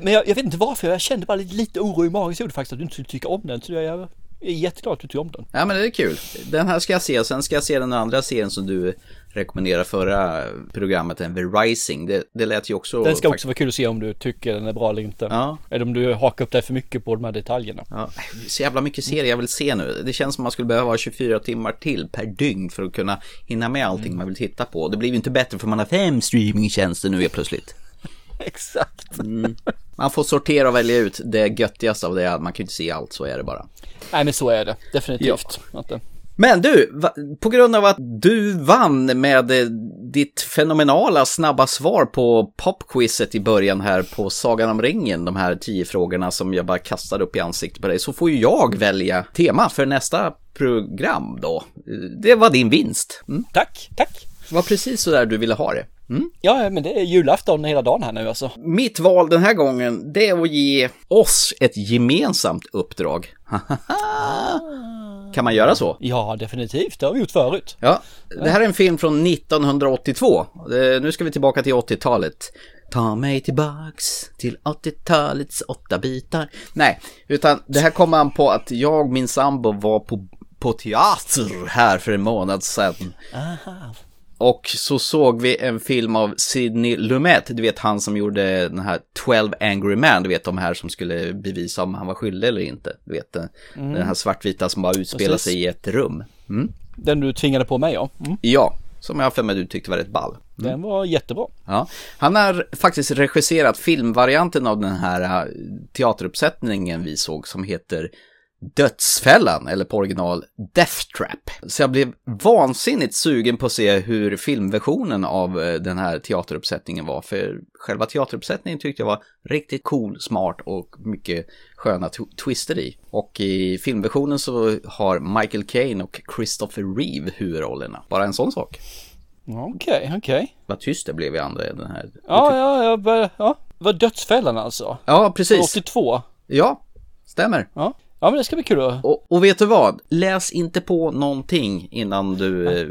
Men jag, jag vet inte varför, jag kände bara lite, lite oro i magen så gjorde faktiskt att du inte skulle tycka om den. Så jag, jag är jätteglad att du tycker om den. Ja men det är kul. Den här ska jag se och sen ska jag se den andra serien som du rekommenderade förra programmet, den The Rising. Det, det lät ju också... Den ska också vara kul att se om du tycker den är bra eller inte. Ja. Eller om du hakar upp dig för mycket på de här detaljerna. Ja, så jävla mycket serier jag vill se nu. Det känns som man skulle behöva ha 24 timmar till per dygn för att kunna hinna med allting man vill titta på. Det blir ju inte bättre för man har fem streamingtjänster nu helt plötsligt. Exakt. Mm. Man får sortera och välja ut det göttigaste av det. Man kan ju inte se allt, så är det bara. Nej men så är det, definitivt. Inte. Men du, på grund av att du vann med eh, ditt fenomenala snabba svar på popquizet i början här på Sagan om ringen, de här tio frågorna som jag bara kastade upp i ansiktet på dig, så får ju jag välja tema för nästa program då. Eh, Det var din vinst. Mm. Tack, tack. Det var precis så där du ville ha det. Mm. Ja, men det är julafton hela dagen här nu alltså. Mitt val den här gången, det är att ge oss ett gemensamt uppdrag. kan man göra så? Ja, definitivt. Det har vi gjort förut. Ja, det här är en film från 1982. Eh, Nu ska vi tillbaka till 80-talet. Ta mig tillbaks till 80-talets åtta bitar. Nej, utan det här kom an på att jag och min sambo var på, på teater här för en månad sedan. Aha. Och så såg vi en film av Sidney Lumet, du vet han som gjorde den här 12 Angry Man, du vet de här som skulle bevisa om han var skyldig eller inte. Du vet den, Mm. den här svartvita som bara utspelar Precis. sig i ett rum. Mm. Den du tvingade på mig ja. Mm. Ja, som jag för mig du tyckte var rätt ball. Den var jättebra. Ja, han har faktiskt regisserat filmvarianten av den här äh, teateruppsättningen vi såg som heter Dödsfällan, eller på original Death Trap. Så jag blev vansinnigt sugen på att se hur filmversionen av äh, den här teateruppsättningen var, för själva teateruppsättningen tyckte jag var riktigt cool, smart och mycket sköna tw- twister i. Och i filmversionen så har Michael Caine och Christopher Reeve huvudrollerna. Bara en sån sak. Okej, okej. Vad tyst det blev i andra den här. Ja, ja, ja, bör- ja. Det var Dödsfällan alltså? Ja, precis. 82? Ja, stämmer. Ja. Ja, men det ska bli kul att... Och, och vet du vad? Läs inte på någonting innan du eh,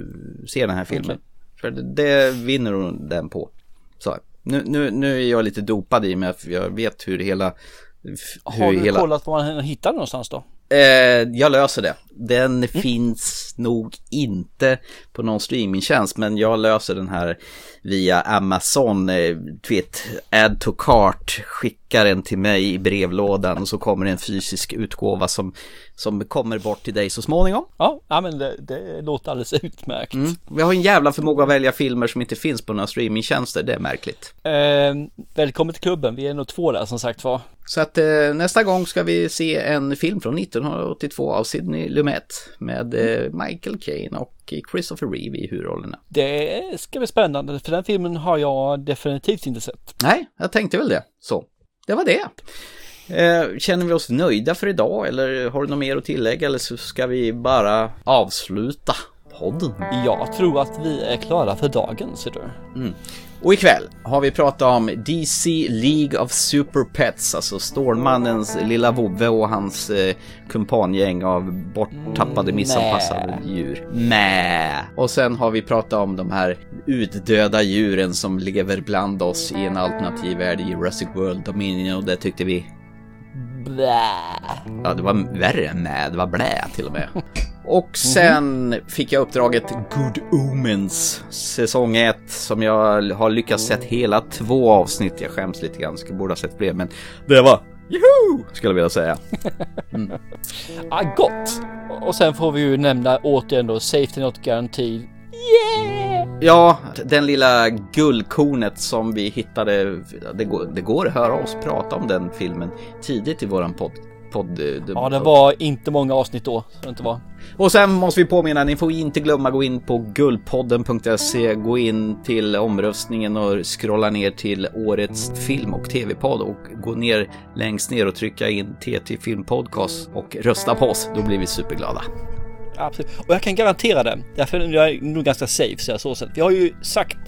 ser den här filmen. För det, det vinner hon den på. Så, nu, nu, nu är jag lite dopad i mig, för jag vet hur hela... Hur Har du hela... kollat var man hittar någonstans då? Eh, jag löser det. Den finns nog inte på någon streamingtjänst, men jag löser den här via Amazon. Eh, du vet, add to cart, skickar den till mig i brevlådan och så kommer det en fysisk utgåva som, som kommer bort till dig så småningom. Ja, ja men det, det låter alldeles utmärkt. Mm. Vi har en jävla förmåga att välja filmer som inte finns på några streamingtjänster, det är märkligt. Eh, välkommen till klubben, vi är nog två där som sagt var. Så att eh, nästa gång ska vi se en film från 1982 av Sidney Lumet med eh, Michael Caine och Christopher Reeve i huvudrollerna. Det ska bli spännande, för den filmen har jag definitivt inte sett. Nej, jag tänkte väl det. Så, det var det. Eh, känner vi oss nöjda för idag eller har du något mer att tillägga eller så ska vi bara avsluta podden? Jag tror att vi är klara för dagen, ser du. Mm. Och ikväll har vi pratat om DC League of Super Pets, alltså Stålmannens lilla vovve och hans eh, kumpangäng av borttappade missanpassade djur. Mä. Och sen har vi pratat om de här utdöda djuren som lever bland oss i en alternativ värld i Jurassic World Dominion och det tyckte vi Blä. Ja, det var värre än med, det var blä till och med. Och sen fick jag uppdraget Good Omens säsong 1 som jag har lyckats sett hela två avsnitt. Jag skäms lite grann, skulle borde ha sett fler men det var Juhu! Skulle jag vilja säga. Mm. ah, gott! Och sen får vi ju nämna återigen då Safety Not Guaranteed. Yeah! Ja, den lilla guldkornet som vi hittade. Det går, det går att höra oss prata om den filmen tidigt i våran podd. Podd, ja, det var inte många avsnitt då. Så inte var. Och sen måste vi påminna, ni får inte glömma gå in på guldpodden.se, gå in till omröstningen och scrolla ner till årets film och tv-podd och gå ner längst ner och trycka in TT Filmpodcast och rösta på oss. Då blir vi superglada. Absolut. Och jag kan garantera det. Därför är jag nog ganska safe så jag så sett. Vi har ju sagt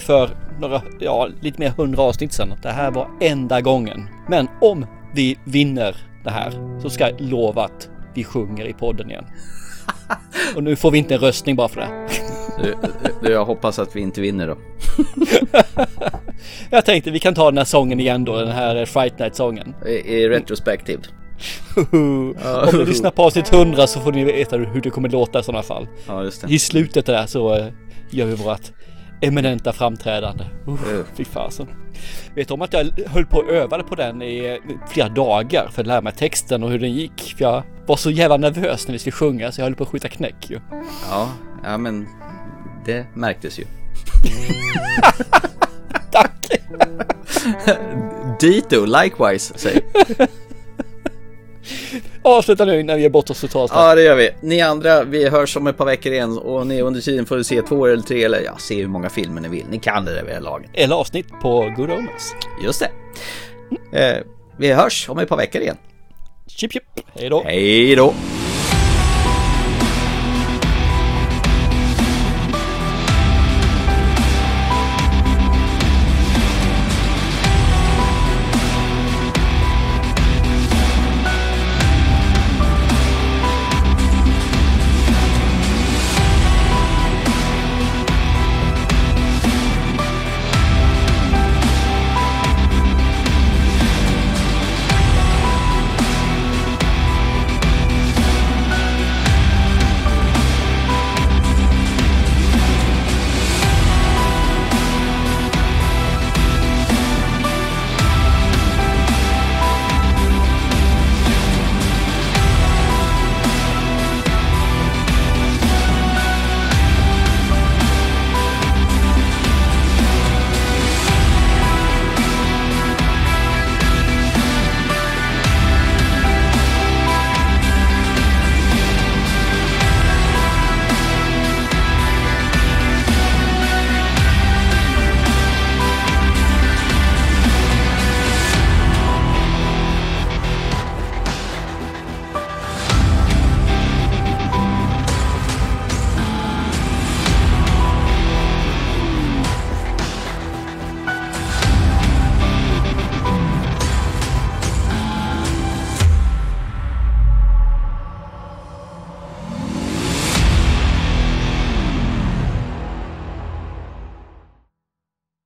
för några, ja, lite mer hundra avsnitt sedan att det här var enda gången. Men om vi vinner det här så ska jag lova att vi sjunger i podden igen. Och nu får vi inte en röstning bara för det. Du, du, jag hoppas att vi inte vinner då. jag tänkte vi kan ta den här sången igen då, den här Fright Night-sången. I, I retrospektiv. Om ni lyssnar på avsnitt 100 så får ni veta hur det kommer låta i sådana fall. Ja, just det. I slutet där så uh, gör vi vårt eminenta framträdande. Uh, fy fasen. Vet du om att jag höll på att öva på den i flera dagar för att lära mig texten och hur den gick. För jag var så jävla nervös när vi skulle sjunga så jag höll på att skjuta knäck ju. Ja, ja men det märktes ju. Tack! Dito, likewise, säg. Avsluta nu när vi är bort oss totalt. Ja, det gör vi. Ni andra, vi hörs om ett par veckor igen och ni under tiden får se två eller tre eller ja, se hur många filmer ni vill. Ni kan det där vid laget. Eller avsnitt på Good Omens. Just det. Mm. Eh, vi hörs om ett par veckor igen. Chip chip. Hej då. Hej då.